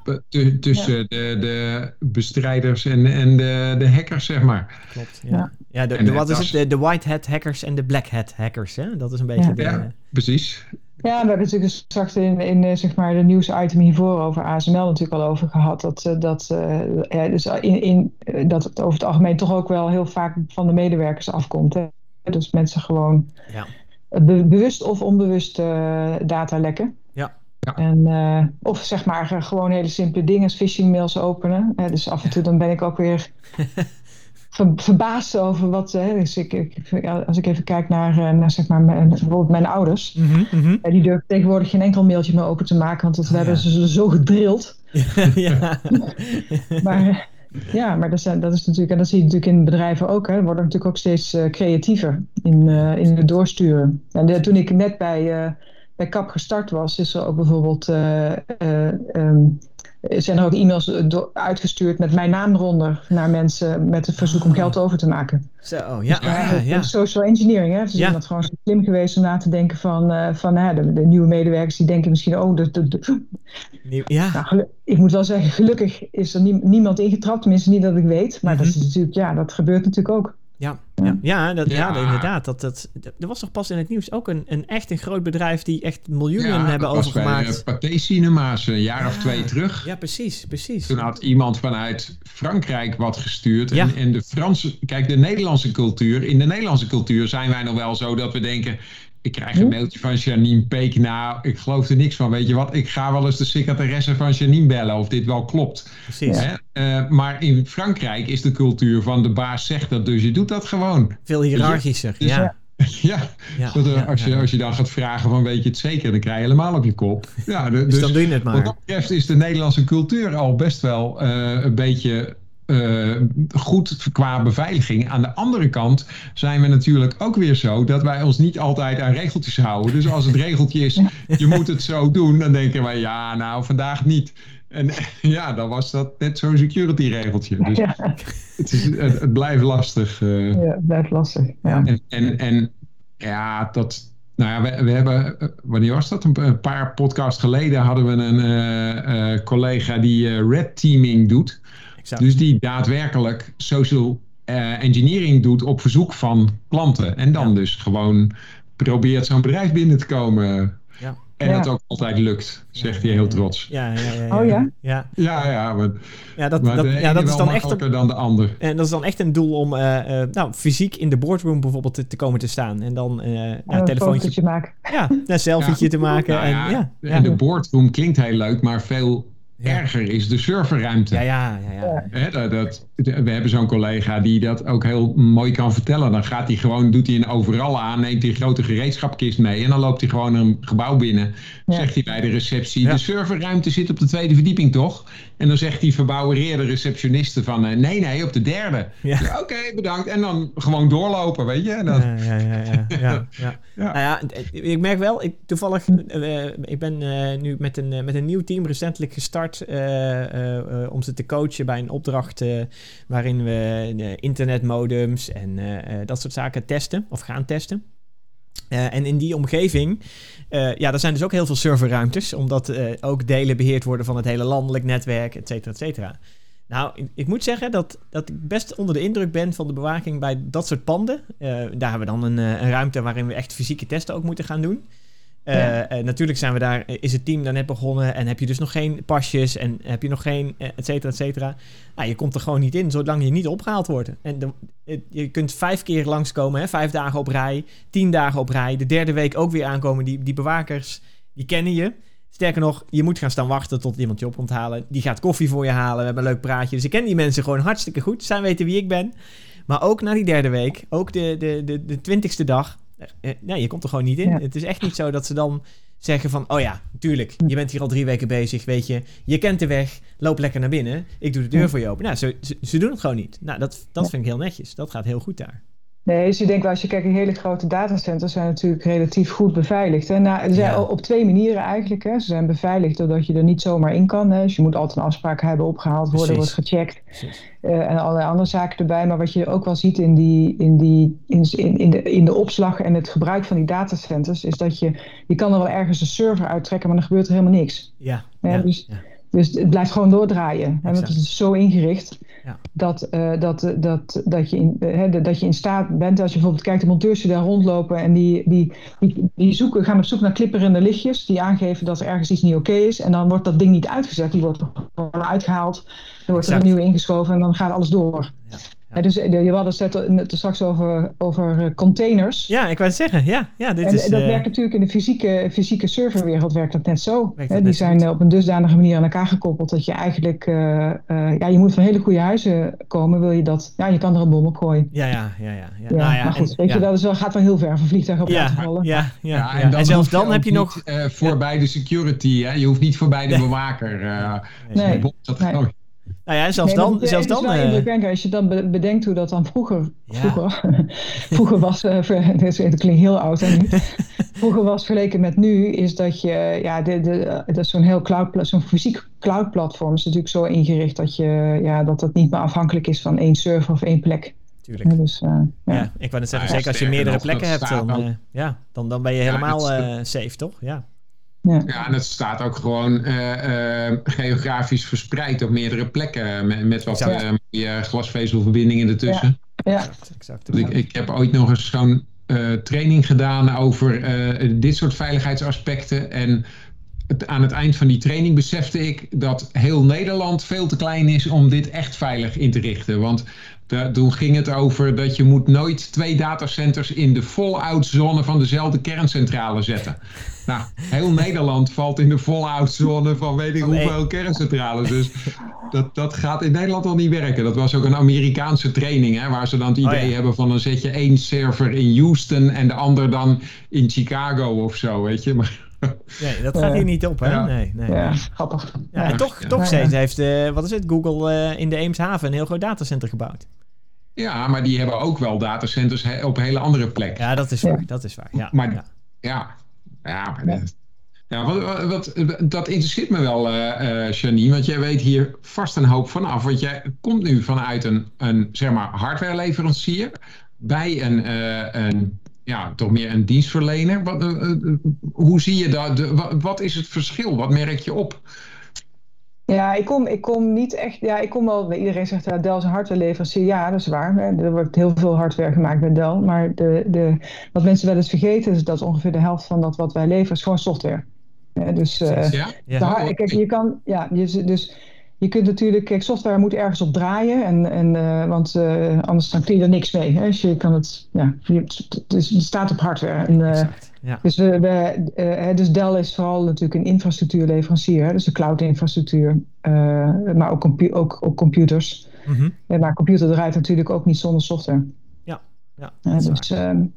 tussen ja. de, de bestrijders en, en de, de hackers, zeg maar. Klopt, ja. Ja, de, de, wat is het? De, de white hat hackers en de black hat hackers, hè? Dat is een beetje de... Ja, precies. Ja, we hebben natuurlijk straks in, in zeg maar de nieuwsitem hiervoor over ASML natuurlijk al over gehad. Dat, dat, uh, ja, dus in, in, dat het over het algemeen toch ook wel heel vaak van de medewerkers afkomt. Hè? Dus mensen gewoon ja be bewust of onbewust uh, data lekken. Ja. ja. En, uh, of zeg maar gewoon hele simpele dingen phishing mails openen. dus af en toe dan ben ik ook weer ver verbaasd over wat. dus ik, ik, als ik even kijk naar, naar zeg maar mijn, bijvoorbeeld mijn ouders. Mm -hmm. die durven tegenwoordig geen enkel mailtje meer open te maken, want dat oh, werden ja. ze zo gedrild. ja. maar ja, maar dat, zijn, dat is natuurlijk, en dat zie je natuurlijk in bedrijven ook, hè, worden natuurlijk ook steeds uh, creatiever in, uh, in het doorsturen. En de, toen ik net bij, uh, bij CAP gestart was, is er ook bijvoorbeeld um, zijn er ook e-mails uitgestuurd met mijn naam eronder naar mensen met het verzoek om geld over te maken. Zo, oh, ja. Dus, ja, ja. Social engineering, hè? Ze zijn dat gewoon slim geweest om na te denken van, uh, van uh, de, de, nieuwe medewerkers die denken misschien, oh, de, de, de. ja. Nou, ik moet wel zeggen, gelukkig is er nie, niemand ingetrapt, tenminste niet dat ik weet, maar mm -hmm. dat is natuurlijk, ja, dat gebeurt natuurlijk ook. Ja, ja. ja, dat, ja. ja inderdaad. Dat, dat, er was toch pas in het nieuws ook een, een echt een groot bedrijf die echt miljoenen ja, hebben overgemaakt. Ja, Pathé Cinema's een jaar of twee terug. Ja, precies, precies. Toen had iemand vanuit Frankrijk wat gestuurd. En, en de Franse, kijk, de Nederlandse cultuur. In de Nederlandse cultuur zijn wij nog wel zo dat we denken. Ik krijg een mailtje van Janine Peek. Nou, ik geloof er niks van. Weet je wat? Ik ga wel eens de secretaresse van Janine bellen of dit wel klopt. Precies. Uh, maar in Frankrijk is de cultuur van de baas zegt dat, dus je doet dat gewoon. Veel hiërarchischer, dus, ja. Ja, ja, ja, als, je, als je dan gaat vragen van weet je het zeker, dan krijg je helemaal op je kop. Ja, dus, dus dan doe je het maar. Wat dat betreft is de Nederlandse cultuur al best wel uh, een beetje uh, goed qua beveiliging. Aan de andere kant zijn we natuurlijk ook weer zo dat wij ons niet altijd aan regeltjes houden. Dus als het regeltje is, je moet het zo doen, dan denken wij ja, nou vandaag niet. En ja, dan was dat net zo'n security regeltje. Dus ja. het, is, het, het, blijft lastig. Uh. Ja, het blijft lastig. Ja. En, en, en ja, dat. Nou ja, we, we hebben, wanneer was dat? Een paar podcasts geleden hadden we een uh, uh, collega die red teaming doet. Exact. Dus die daadwerkelijk social uh, engineering doet op verzoek van klanten. En dan ja. dus gewoon probeert zo'n bedrijf binnen te komen. Ja. En ja. het ook altijd lukt, zegt hij heel trots. Ja, ja, ja. Oh ja? Ja, ja, ja. Maar, ja dat, dat, ja, dat is dan echt dan de ander. En dat is dan echt een doel om uh, uh, nou, fysiek in de boardroom bijvoorbeeld te, te komen te staan. En dan uh, ja, een telefoontje maken. Ja, een selfietje te maken. Nou, en, ja, en de boardroom klinkt heel leuk, maar veel. Erger is de serverruimte. Ja, ja, ja. ja. He, dat, dat, we hebben zo'n collega die dat ook heel mooi kan vertellen. Dan gaat hij gewoon, doet hij een overal aan, neemt hij een grote gereedschapkist mee en dan loopt hij gewoon een gebouw binnen. Ja. Zegt hij bij de receptie, de serverruimte zit op de tweede verdieping toch? En dan zegt die verbouwereerde receptioniste van, uh, nee, nee, op de derde. Ja. Oké, okay, bedankt. En dan gewoon doorlopen, weet je? Dan... Ja, ja, ja. ja, ja, ja. Nou ja, ik merk wel, ik, toevallig, uh, ik ben uh, nu met een, met een nieuw team recentelijk gestart om ze te coachen bij een opdracht waarin we internetmodems en dat soort zaken testen of gaan testen. En in die omgeving, ja, er zijn dus ook heel veel serverruimtes, omdat ook delen beheerd worden van het hele landelijk netwerk, et cetera, et cetera. Nou, ik, ik, moet zeggen dat, dat ik best onder de indruk ben van de bewaking bij dat soort panden. daar hebben we dan een, een, ruimte waarin we echt fysieke testen ook moeten gaan doen. Uh, natuurlijk zijn we daar, is het team dan net begonnen en heb je dus nog geen pasjes en heb je nog geen, et cetera, et cetera. Nou, je komt er gewoon niet in zolang je niet opgehaald wordt. En je kunt vijf keer langskomen, hè, vijf dagen op rij, tien dagen op rij, de derde week ook weer aankomen. Die, die bewakers, die kennen je. Sterker nog, je moet gaan staan wachten tot iemand je op komt halen. Die gaat koffie voor je halen. We hebben een leuk praatje. Dus ik ken die mensen gewoon hartstikke goed. Zij weten wie ik ben. Maar ook na die derde week, ook de, de, de, de twintigste dag. Eh, nee, je komt er gewoon niet in. Het is echt niet zo dat ze dan zeggen van... Oh ja, tuurlijk, je bent hier al drie weken bezig, weet je. Je kent de weg, loop lekker naar binnen. Ik doe de deur voor je open. Nou, ze, ze, ze doen het gewoon niet. Nou, dat, dat vind ik heel netjes. Dat gaat heel goed daar. Nee, dus je denkt wel, als je kijkt, hele grote datacenters zijn natuurlijk relatief goed beveiligd. Hè? Nou, ze zijn op twee manieren eigenlijk. Hè? Ze zijn beveiligd doordat je er niet zomaar in kan. Hè? Dus je moet altijd een afspraak hebben, opgehaald worden, wordt gecheckt. Uh, en allerlei andere zaken erbij. Maar wat je ook wel ziet in, die, in, die, in, in, de, in de opslag en het gebruik van die datacenters, is dat je, je kan er wel ergens een server uittrekken, maar dan gebeurt er helemaal niks. Ja. ja, dus, ja. Dus het blijft gewoon doordraaien. Hè? Want het is zo ingericht dat, uh, dat, dat, dat, je in, uh, dat je in staat bent, als je bijvoorbeeld kijkt, de monteurs die daar rondlopen en die, die, die, die zoeken, gaan op zoek naar klipperende lichtjes die aangeven dat er ergens iets niet oké is. En dan wordt dat ding niet uitgezet, die wordt gewoon uitgehaald, dan wordt er een nieuwe ingeschoven en dan gaat alles door. Ja. Ja. dus eh, je hadden het straks over, over eh, containers. Ja, ik wou het zeggen. Ja, ja, dit en is, dat uh... werkt natuurlijk in de fysieke, fysieke serverwereld werkt dat net zo. Die zijn op een dusdanige manier aan elkaar gekoppeld dat je eigenlijk... Uh, ja, je moet van hele goede huizen komen, wil je dat... Ja, je kan er een bom op gooien. Ja, ja, ja. ja, ja. Nou, ja maar goed, weet je, dat is wel, gaat wel heel ver van vliegtuig op ja, vallen. Ja, ja, ja, en, en zelfs dan heb je nog... voorbij de security, hè? Je hoeft niet voorbij de bewaker. nee, dat nee. Nou ja, zelfs dan. zelfs dan uh... Als je dan bedenkt hoe dat dan vroeger, vroeger, vroeger was, uh, dat klinkt heel oud en vroeger was vergeleken met nu, is dat je, ja, de, de, dat is zo'n heel cloud, zo'n fysiek cloud platform is natuurlijk zo ingericht dat je, ja, dat dat niet meer afhankelijk is van één server of één plek. Tuurlijk. Dus, uh, ja. ja. ik wou net zeggen, zeker als je meerdere plekken hebt, dan, ja, dan, dan ben je helemaal safe, toch? Ja. Ja. ja, en het staat ook gewoon uh, uh, geografisch verspreid op meerdere plekken met, met wat uh, glasvezelverbindingen ertussen. Ja, ja. exact. Dus ik, ik heb ooit nog eens zo'n training gedaan over dit soort veiligheidsaspecten. En aan het eind van die training besefte ik dat heel Nederland veel te klein is om dit echt veilig in te richten. Want toen ging het over dat je moet nooit twee datacenters in de fallout-zone van dezelfde kerncentrale zetten. Nou, heel Nederland valt in de fallout-zone van weet ik hoeveel kerncentrales. Dus dat, dat gaat in Nederland al niet werken. Dat was ook een Amerikaanse training, hè, waar ze dan het idee oh hebben van dan zet je één server in Houston en de ander dan in Chicago of zo, weet je. Maar, Nee, dat gaat hier niet op, hè? Nee, nee. Ja, grappig. Ja, en toch, toch steeds heeft, uh, wat is het, Google uh, in de Eemshaven een heel groot datacenter gebouwd. Ja, maar die hebben ook wel datacenters op hele andere plekken. Ja, dat is waar. Dat is waar. Ja, maar, ja. ja, ja, maar ja, wat, wat, dat interesseert me wel, uh, Janine, want jij weet hier vast een hoop van af. Want jij komt nu vanuit een, een zeg maar, hardwareleverancier bij een, uh, een ja, toch meer een dienstverlener. Wat, hoe zie je dat? De, wat, is het verschil? Wat merk je op? Ja, ik kom, ik kom niet echt. Ja, ik kom wel. Iedereen zegt dat Dell is een hardwareleverancier. Ja, dat is waar. Er wordt heel veel hardware gemaakt bij Dell. Maar de, de, wat mensen wel eens vergeten is dat ongeveer de helft van dat wat wij leveren is gewoon software. Dus uh, ja? ja. kijk, je kan. Ja, je, dus je kunt natuurlijk. Kijk, software moet ergens op draaien. En, en, uh, want uh, anders dan kun je er niks mee. Hè? Dus je kan het. Ja, dus het staat op hardware. En, ja. Dus, we, we dus Dell is vooral natuurlijk een infrastructuurleverancier, dus een cloud-infrastructuur, maar ook, compu ook, ook computers. Mm -hmm. maar computer draait natuurlijk ook niet zonder software. Ja, ja. dus, um,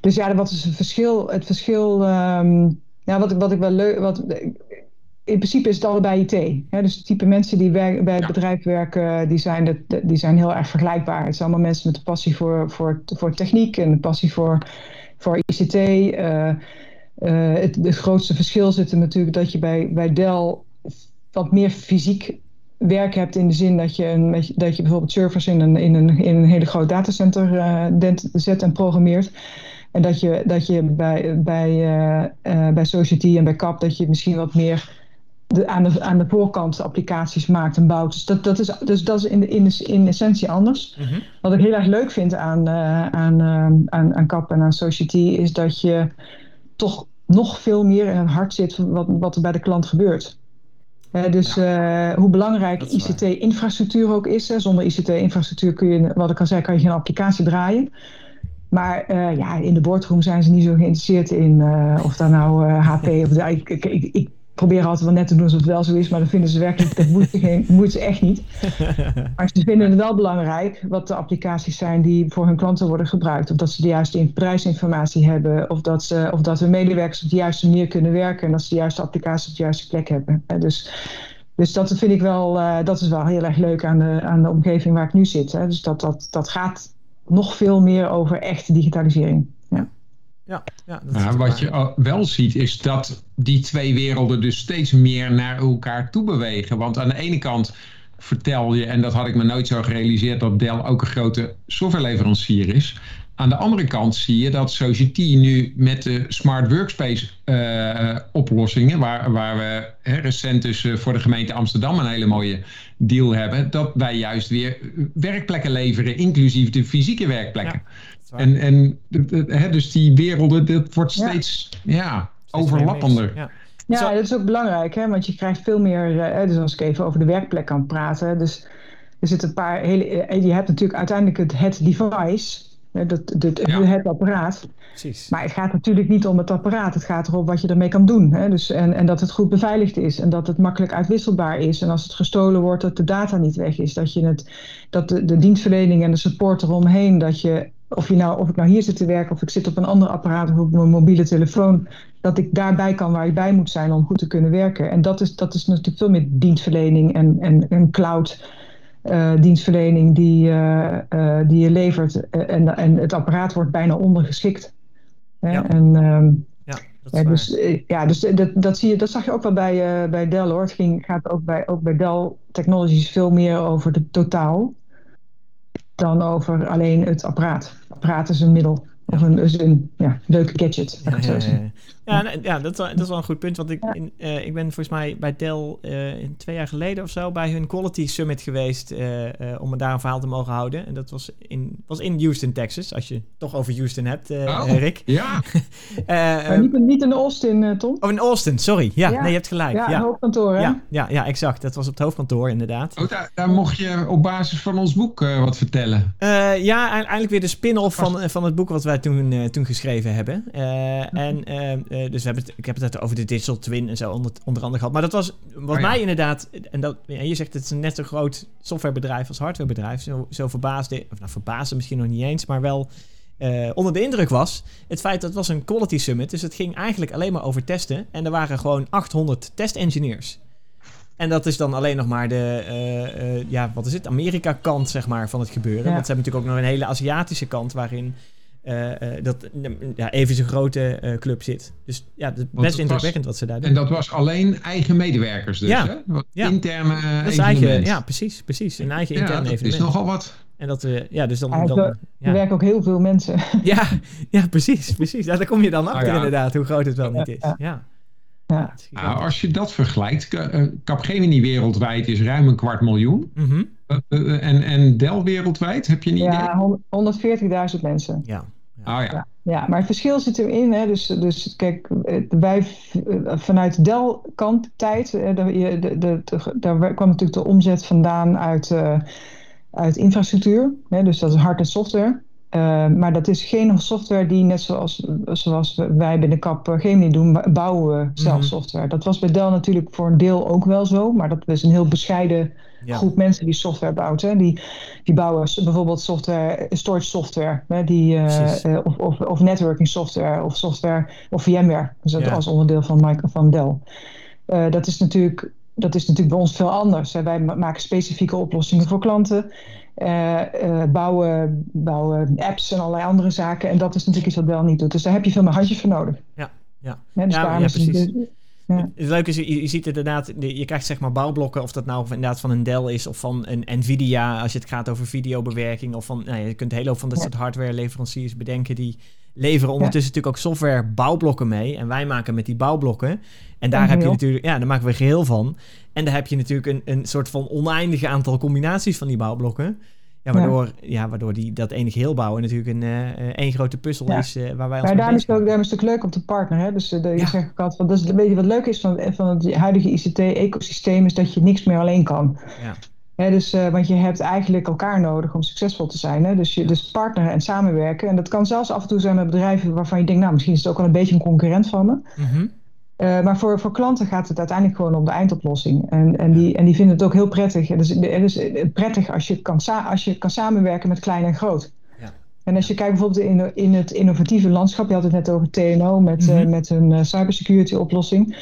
dus ja, wat is het verschil? Het verschil, um, ja, wat, wat ik wel leuk, wat, in principe is het allebei IT. Hè? Dus de type mensen die bij, bij het ja. bedrijf werken, die zijn, de, die zijn heel erg vergelijkbaar. Het zijn allemaal mensen met een passie voor, voor, voor techniek en een passie voor voor ICT. Uh, uh, het, het, grootste verschil zit er natuurlijk dat je bij, bij Dell wat meer fysiek werk hebt in de zin dat je, een, dat je bijvoorbeeld servers in een, in een, in een hele groot datacenter uh, zet en programmeert. En dat je, dat je bij, bij, bij Society en bij CAP dat je misschien wat meer de, aan, de, aan de voorkant applicaties maakt en bouwt. Dus dat, dat is, dus dat is in, de, in, de, in essentie anders. Mm -hmm. Wat ik heel erg leuk vind aan, uh, aan, uh, aan, aan CAP en aan Society is dat je toch nog veel meer in het hart zit wat, wat er bij de klant gebeurt. dus hoe belangrijk ICT-infrastructuur ook is. Hè. Zonder ICT-infrastructuur kun je, wat ik al zei, kan je geen applicatie draaien. Maar ja, in de boardroom zijn ze niet zo geïnteresseerd in of daar nou HP of de, ik, ik, ik, proberen altijd wel net te doen alsof het wel zo is, maar dan vinden ze werkelijk, dat moet geen, moet ze echt niet. Maar ze vinden het wel belangrijk wat de applicaties zijn die voor hun klanten worden gebruikt. Of dat ze de juiste prijsinformatie hebben, of dat, ze, of dat hun medewerkers op de juiste manier kunnen werken en dat ze de juiste applicatie op de juiste plek hebben. Dus, dus dat vind ik wel, uh, dat is wel heel erg leuk aan de, aan de omgeving waar ik nu zit. Hè. Dus dat, dat, dat gaat nog veel meer over echte digitalisering. Ja. Ja, ja, dat wat je wel ziet is dat die twee werelden dus steeds meer naar elkaar toe bewegen. Want aan de ene kant vertel je, en dat had ik me nooit zo gerealiseerd, dat Dell ook een grote softwareleverancier is. Aan de andere kant zie je dat Society nu met de Smart Workspace uh, oplossingen, waar, waar we hè, recent dus uh, voor de gemeente Amsterdam een hele mooie deal hebben, dat wij juist weer werkplekken leveren, inclusief de fysieke werkplekken. En, en hè, dus die werelden, dat wordt steeds ja. overlappender. Ja. Ja, dat is ook belangrijk, hè? want je krijgt veel meer. Eh, dus als ik even over de werkplek kan praten. Dus er zitten een paar hele. Eh, je hebt natuurlijk uiteindelijk het, het device, dat, dat, het apparaat. Precies. Maar het gaat natuurlijk niet om het apparaat. Het gaat erom wat je ermee kan doen. Hè? Dus, en, en dat het goed beveiligd is. En dat het makkelijk uitwisselbaar is. En als het gestolen wordt, dat de data niet weg is. Dat, je het, dat de, de dienstverlening en de support eromheen. Dat je of, je nou, of ik nou hier zit te werken of ik zit op een ander apparaat of op mijn mobiele telefoon, dat ik daarbij kan waar ik bij moet zijn om goed te kunnen werken. En dat is, dat is natuurlijk veel meer dienstverlening en, en, en cloud. Uh, dienstverlening die, uh, uh, die je levert en, en het apparaat wordt bijna ondergeschikt. Ja. En, um, ja, ja, dus, ja, dus dat, dat, zie je, dat zag je ook wel bij, bij Dell hoor. Het ging, gaat ook bij, ook bij Dell Technologies veel meer over de totaal dan over alleen het apparaat. Apparaat is een middel. Of een, is een ja, leuke gadget. Ja, ja, ja, ja, dat, is wel, dat is wel een goed punt. Want ik, in, uh, ik ben volgens mij bij Dell uh, twee jaar geleden of zo bij hun Quality Summit geweest. Uh, om daar een verhaal te mogen houden. En dat was in, was in Houston, Texas. Als je het toch over Houston hebt, oh, Rick. Ja. niet, niet in Austin, Tom. Oh, in Austin, sorry. Ja, nee, je hebt gelijk. Ja, ja. hoofdkantoor, hè? Ja, ja, ja, exact. Dat was op het hoofdkantoor, inderdaad. Oh, daar, daar mocht je op basis van ons boek wat vertellen. ja, eigenlijk weer de spin-off van, van het boek wat wij toen, toen geschreven hebben. En uh, dus we hebben het, ik heb het over de digital twin en zo onder, onder andere gehad. Maar dat was wat oh mij inderdaad, en dat, ja, je zegt het is net zo groot softwarebedrijf als hardwarebedrijf. Zo, zo verbaasde, of nou verbaasde misschien nog niet eens, maar wel onder de indruk was. Het feit dat het was een quality summit, dus het ging eigenlijk alleen maar over testen. En er waren gewoon 800 test engineers. En dat is dan alleen nog maar de, uh, uh, ja, wat is het, Amerika-kant zeg maar, van het gebeuren. Want ze hebben natuurlijk ook nog een hele Aziatische kant waarin uh, dat ja, even zo'n grote uh, club zit. Dus ja, het is best indrukwekkend wat ze daar doen. En dat was alleen eigen medewerkers dus, ja. hè? Ja. Interne dat is eigen, Ja, precies, precies. Een eigen interne ja, dat is nogal wat. En dat, uh, ja, dus dan... Er werken ook heel veel mensen. ja, ja, precies, precies. Ja, daar kom je dan achter oh, inderdaad, hoe groot het wel niet is. Ja. Ja. Nou, als je dat vergelijkt, Capgemini wereldwijd is ruim een kwart miljoen. Mm -hmm. en, en Dell wereldwijd, heb je een idee? Ja, 140.000 mensen. Ja. Oh, ja. ja. maar het verschil zit erin. Hè. Dus, dus kijk, wij vanuit Dell-kant tijd, de, de, de, daar kwam natuurlijk de omzet vandaan uit, uh, uit infrastructuur. Hè. Dus dat is hard en software. Uh, maar dat is geen software die, net zoals, zoals wij binnen Cap Gemini doen, bouwen we zelf mhm. software. Dat was bij Dell natuurlijk voor een deel ook wel zo, maar dat is een heel bescheiden groep mensen die software bouwt. Hè. Die, die bouwen bijvoorbeeld software, storage software, hè, die, uh, of, of, of, networking software, of software, of VMware, dus dat als onderdeel van, Micro, van Dell. Uh, dat is natuurlijk dat is natuurlijk bij ons veel anders. Wij maken specifieke oplossingen voor klanten. Uh, uh, bouwen, bouwen apps en allerlei andere zaken. En dat is natuurlijk iets wat Dell niet doet. Dus daar heb je veel meer handjes voor nodig. Ja, ja. ja, dus ja, ja precies. Ja. Het leuke is, je, je ziet inderdaad, je krijgt zeg maar bouwblokken, of dat nou inderdaad van een Dell is of van een Nvidia, als je het gaat over videobewerking, of van, nou, je kunt heel veel van dat soort hardware leveranciers bedenken die leveren ondertussen natuurlijk ook software bouwblokken mee. En wij maken met die bouwblokken. En daar heb je natuurlijk, ja, daar maken we geheel van. En daar heb je natuurlijk een, een soort van oneindig aantal combinaties van die bouwblokken. Ja, waardoor, ja. waardoor die, dat enige heel bouwen natuurlijk een uh, één grote puzzel is uh, waar wij ons Maar daarom is, het ook, daarom is het ook leuk om te partneren. Hè? Dus uh, de, je zegt ook altijd, van, dat is, weet je wat leuk is van, van het huidige ICT-ecosysteem, is dat je niks meer alleen kan. Ja. Hè, dus, want je hebt eigenlijk elkaar nodig om succesvol te zijn. Hè? Dus, je, dus partneren en samenwerken. En dat kan zelfs af en toe zijn met bedrijven waarvan je denkt, nou misschien is het ook wel een beetje een concurrent van me. Mm -hmm. Uh, maar voor, voor klanten gaat het uiteindelijk gewoon om de eindoplossing. En, en, die, en die vinden het ook heel prettig. Het is, het is prettig als je, kan als je kan samenwerken met klein en groot. Ja. En als je kijkt bijvoorbeeld in, in het innovatieve landschap, je had het net over TNO met, mm -hmm. uh, met hun uh, cybersecurity oplossing.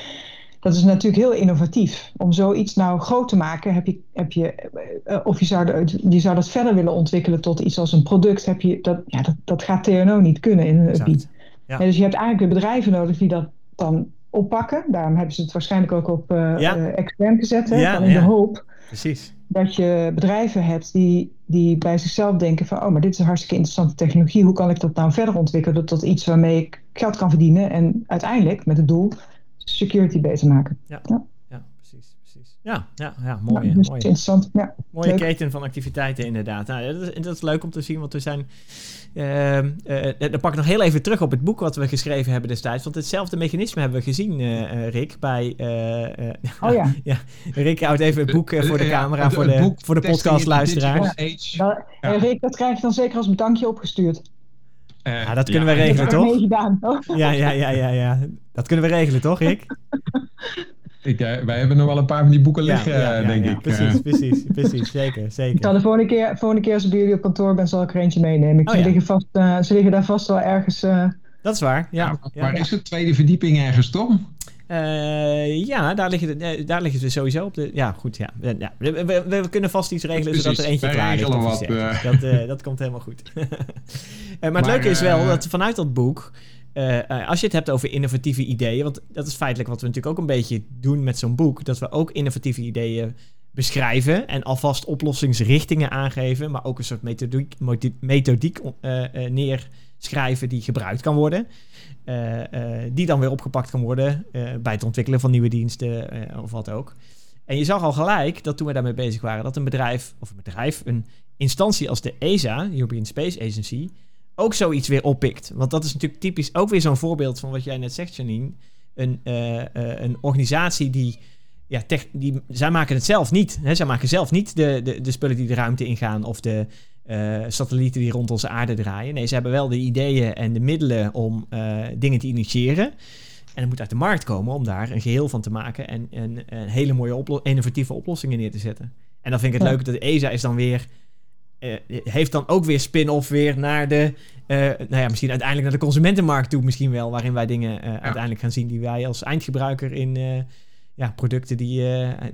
Dat is natuurlijk heel innovatief. Om zoiets nou groot te maken, heb je, heb je of je zou, je zou dat verder willen ontwikkelen tot iets als een product, heb je, dat, ja, dat, dat gaat TNO niet kunnen in een gebied. Ja. dus je hebt eigenlijk de bedrijven nodig die dat dan oppakken. Daarom hebben ze het waarschijnlijk ook op uh, ja. uh, extern gezet. Hè, ja, in de hoop Precies. dat je bedrijven hebt die, die bij zichzelf denken van... oh, maar dit is een hartstikke interessante technologie. Hoe kan ik dat nou verder ontwikkelen tot iets waarmee ik geld kan verdienen... en uiteindelijk met het doel security beter maken. Ja. ja. precies, precies. Ja, ja, ja mooi. dus mooi. interessant. Ja, mooie leuk. keten van activiteiten inderdaad. Nou, dat, is, dat is leuk om te zien, want we zijn uh, uh, dan pak ik nog heel even terug op het boek wat we geschreven hebben destijds. Want hetzelfde mechanisme hebben we gezien, uh, Rick, bij... oh ja. ja. Rick houdt even het boek voor de camera, voor de, voor de podcastluisteraars. Ja. Rick, dat krijg je dan zeker als bedankje opgestuurd. ja, dat kunnen ja, we regelen, toch? Gedaan, toch? Ja, ja, ja, ja, ja. Dat kunnen we regelen, toch, Rick? Ik, uh, wij hebben nog wel een paar van die boeken liggen, ja, ja, ja, denk ik. Precies, precies, precies. Zeker, zeker. Ik zal de volgende keer, volgende keer als ik bij jullie op kantoor ben, zal ik er eentje meenemen. Ik, oh, ze, liggen vast, uh, ze liggen daar vast wel ergens... Uh... Dat is waar, ja. waar is het? Tweede verdieping ergens, toch? ja, daar liggen, de, daar liggen ze sowieso op de... Ja, goed, ja. ja we, we, we, kunnen vast iets regelen Precies, zodat er eentje klaar ligt. Wat, dat, dat komt helemaal goed. maar, maar het leuke is wel dat vanuit dat boek... Uh, als je het hebt over innovatieve ideeën, want dat is feitelijk wat we natuurlijk ook een beetje doen met zo'n boek, dat we ook innovatieve ideeën beschrijven en alvast oplossingsrichtingen aangeven, maar ook een soort methodiek, methodiek uh, neerschrijven die gebruikt kan worden, die dan weer opgepakt kan worden bij het ontwikkelen van nieuwe diensten of wat ook. En je zag al gelijk dat toen we daarmee bezig waren, dat een bedrijf, of een bedrijf, een instantie als de ESA, European Space Agency, ook zoiets weer oppikt. Want dat is natuurlijk typisch ook weer zo'n voorbeeld van wat jij net zegt, Janine. Een, uh, uh, een organisatie die, ja, tech, die, zij maken het zelf niet. Hè? Zij maken zelf niet de, de, de spullen die de ruimte ingaan of de uh, satellieten die rond onze aarde draaien. Nee, ze hebben wel de ideeën en de middelen om dingen te initiëren. En het moet uit de markt komen om daar een geheel van te maken en, en, en hele mooie oplo innovatieve oplossingen neer te zetten. En dan vind ik het ja. leuk dat ESA is dan weer heeft dan ook weer spin-off weer naar de, uh, nou ja, misschien uiteindelijk naar de consumentenmarkt toe misschien wel, waarin wij dingen uh, ja. uiteindelijk gaan zien die wij als eindgebruiker in ja, producten die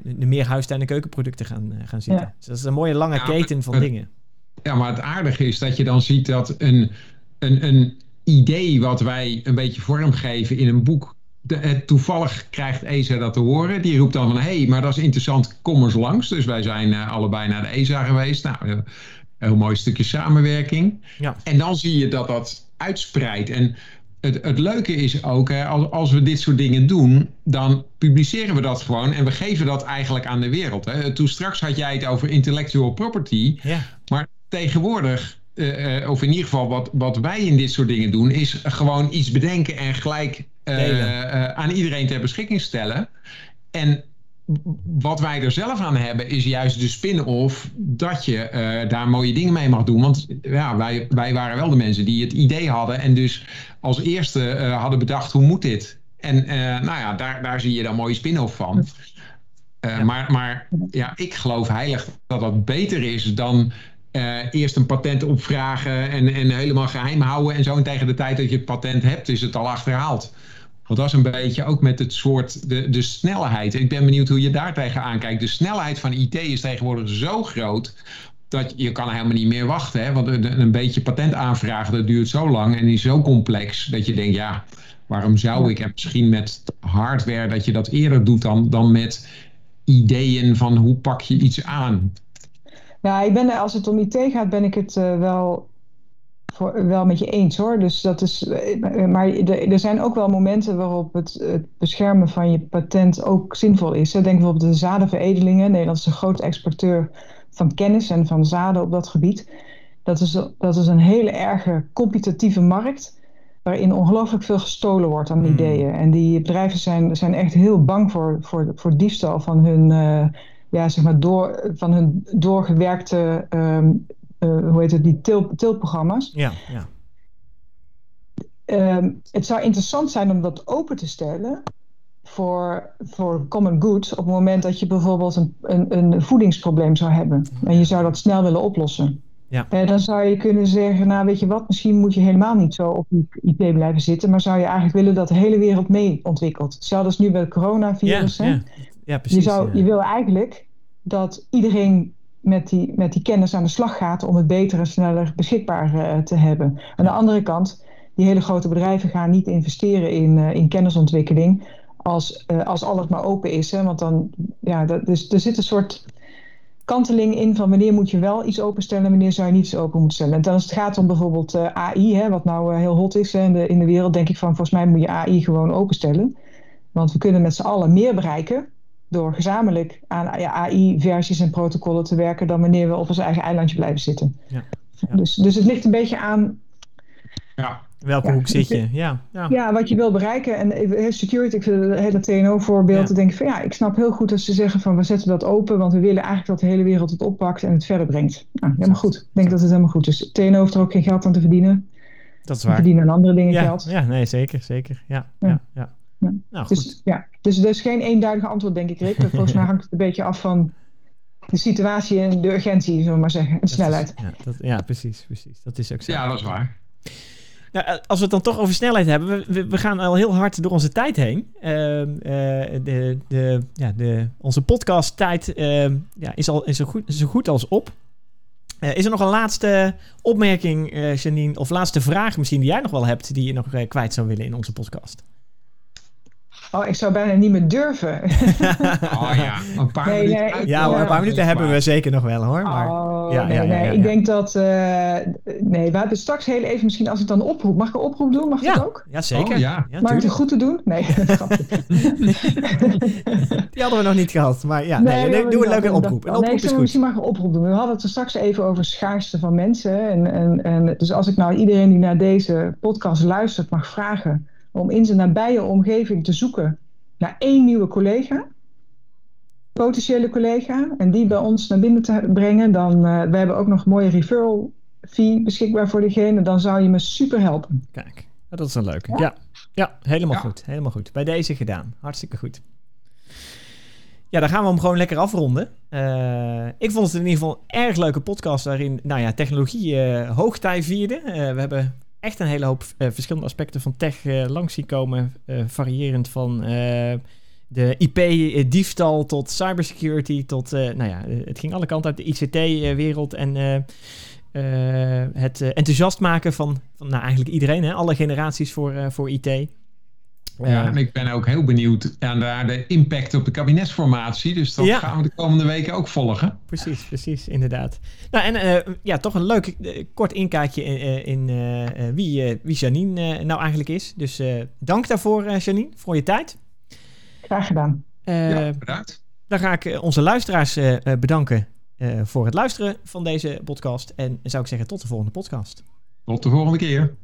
de meer huistuin- en keukenproducten gaan, gaan zitten. Ja. Dus dat is een mooie lange keten van dingen. Ja, maar het aardige is dat je dan ziet dat een, een, een idee wat wij een beetje vormgeven in een boek, de, toevallig krijgt ESA dat te horen. Die roept dan van, hé, hey, maar dat is interessant, kom eens langs. Dus wij zijn uh, allebei naar de ESA geweest. Nou, heel mooi stukje samenwerking. Ja. En dan zie je dat dat uitspreidt. En het, het leuke is ook, hè, als, als we dit soort dingen doen, dan publiceren we dat gewoon en we geven dat eigenlijk aan de wereld. Hè. Toen straks had jij het over intellectual property, ja. maar tegenwoordig uh, of in ieder geval wat, wat wij in dit soort dingen doen, is gewoon iets bedenken en gelijk uh, aan iedereen ter beschikking stellen. En wat wij er zelf aan hebben is juist de spin-off dat je uh, daar mooie dingen mee mag doen. Want ja, wij, wij waren wel de mensen die het idee hadden en dus als eerste uh, hadden bedacht hoe moet dit. En uh, nou ja, daar, daar zie je dan mooie spin-off van. Ja. Maar, maar ja, ik geloof heilig dat dat beter is dan eerst een patent opvragen en, en helemaal geheim houden en zo. En tegen de tijd dat je het patent hebt is het al achterhaald. Want dat is een beetje ook met het soort, de, de snelheid. Ik ben benieuwd hoe je daar tegen aankijkt. De snelheid van IT is tegenwoordig zo groot dat je kan helemaal niet meer wachten. Hè? Want een, een beetje patent aanvragen, dat duurt zo lang en is zo complex dat je denkt, ja, waarom zou ik? En misschien met hardware dat je dat eerder doet dan, dan met ideeën van hoe pak je iets aan. Ja, ik ben, als het om IT gaat, ben ik het uh, wel voor, wel met je eens hoor. Dus dat is, eh, maar er zijn ook wel momenten waarop het, het beschermen van je patent ook zinvol is. Denk bijvoorbeeld de zadenveredelingen. Nederland is een groot exporteur van kennis en van zaden op dat gebied. Dat is, dat is een hele erge competitieve markt waarin ongelooflijk veel gestolen wordt aan Hmm. ideeën. En die bedrijven zijn, zijn echt heel bang voor, voor, voor diefstal van hun, eh, ja, zeg maar door, van hun doorgewerkte, ehm, eh, hoe heet het, die til, tilprogramma's. Ja, ja. Ehm, het zou interessant zijn om dat open te stellen voor, voor common good op het moment dat je bijvoorbeeld een, een, een voedingsprobleem zou hebben en je zou dat snel willen oplossen. Ja. Eh, dan zou je kunnen zeggen, nou weet je wat, misschien moet je helemaal niet zo op die IP blijven zitten, maar zou je eigenlijk willen dat de hele wereld mee ontwikkelt. Hetzelfde als nu bij het Ja, coronavirus. hè? ja. ja, precies. je, zou, ja. je wil eigenlijk dat iedereen met die, met die kennis aan de slag gaat om het beter en sneller beschikbaar eh, te hebben. Aan de andere kant, die hele grote bedrijven gaan niet investeren in, eh, in kennisontwikkeling als, eh, als alles maar open is. Hè? Want dan, ja, dat, dus er zit een soort kanteling in van wanneer moet je wel iets openstellen en wanneer zou je niet iets open moeten stellen. En dan als het gaat om bijvoorbeeld AI, hè, wat nou heel hot is hè, in, de, in de wereld, denk ik van volgens mij moet je AI gewoon openstellen. Want we kunnen met z'n allen meer bereiken door gezamenlijk aan ja, AI-versies en protocollen te werken dan wanneer we op ons eigen eilandje blijven zitten. Ja. Ja. Dus, dus het ligt een beetje aan Ja, Welke Ja, hoek zit je? Ja, ja. ja, wat je wil bereiken. En eh, security, ik vind het hele TNO-voorbeeld. Ja. Denk ik van ja, ik snap heel goed dat ze zeggen van we zetten dat open, want we willen eigenlijk dat de hele wereld het oppakt en het verder brengt. Nou, helemaal goed. Ik denk dat het helemaal goed is. TNO heeft er ook geen geld aan te verdienen. dat is We waar. verdienen aan andere dingen Ja, geld. ja, nee, zeker, zeker. Ja, ja, Ja. Ja. Nou, goed. Dus ja, dus er is geen eenduidig antwoord, denk ik, Rick. Volgens mij hangt het een beetje af van de situatie en de urgentie, zullen we maar zeggen. En de Dat is- snelheid. ja, dat, ja, precies, precies. Dat is ook zo. ja, dat is waar. Nou, eh, als we het dan toch over snelheid hebben, we, we, we gaan al heel hard door onze tijd heen. Ehm, eh, de, de, ja, de, onze podcast-tijd ehm, ja, is al is zo, goed, zo goed als op. Eh, is er nog een laatste opmerking, eh, Janine, of laatste vraag misschien die jij nog wel hebt, die je nog kwijt zou willen in onze podcast? Oh, ik zou bijna niet meer durven. Oh ja, een paar Nee, minuten nee, Ja, hoor, een paar minuten hebben we zeker nog wel hoor. Maar, Oh, Ja, nee, ja, ja, nee. ja, Ik denk dat. eh, nee, we hebben straks heel even misschien als ik dan oproep. Mag ik een oproep doen? Mag dat ook? ja, zeker. Oh, ja. ja Mag ik het goed te doen? Nee, grapje. Die hadden we nog niet gehad. Maar ja, nee, doe een leuke oproep. Een nee, oproep ik is zou goed. misschien maar een oproep doen. We hadden het er straks even over schaarste van mensen. En, en, en, dus als ik nou iedereen die naar deze podcast luistert mag vragen om in zijn nabije omgeving te zoeken naar één nieuwe collega, potentiële collega, en die bij ons naar binnen te brengen, dan uh, we hebben ook nog een mooie referral fee beschikbaar voor diegene, dan zou je me super helpen. Kijk, dat is een leuke. Ja, ja, helemaal Ja. goed. Helemaal goed. Bij deze gedaan. Hartstikke goed. Ja, dan gaan we hem gewoon lekker afronden. Uh, ik vond het in ieder geval een erg leuke podcast waarin nou ja, technologie uh, hoogtij vierde. Uh, we hebben echt een hele hoop uh, verschillende aspecten van tech uh, langs zien komen. Uh, variërend van de IP-diefstal tot cybersecurity tot, nou ja, het ging alle kanten uit de ICT-wereld en het enthousiast maken van, van nou, eigenlijk iedereen, hè? alle generaties voor, voor IT. Ja, en ik ben ook heel benieuwd naar de impact op de kabinetsformatie. Dus dat Ja. gaan we de komende weken ook volgen. Precies, precies, inderdaad. Nou, en uh, ja, toch een leuk uh, kort inkijkje in, in uh, wie, wie Janine nou eigenlijk is. Dus dank daarvoor, Janine, voor je tijd. Graag gedaan. ja, bedankt. Dan ga ik onze luisteraars bedanken voor het luisteren van deze podcast. En zou ik zeggen, tot de volgende podcast. Tot de volgende keer.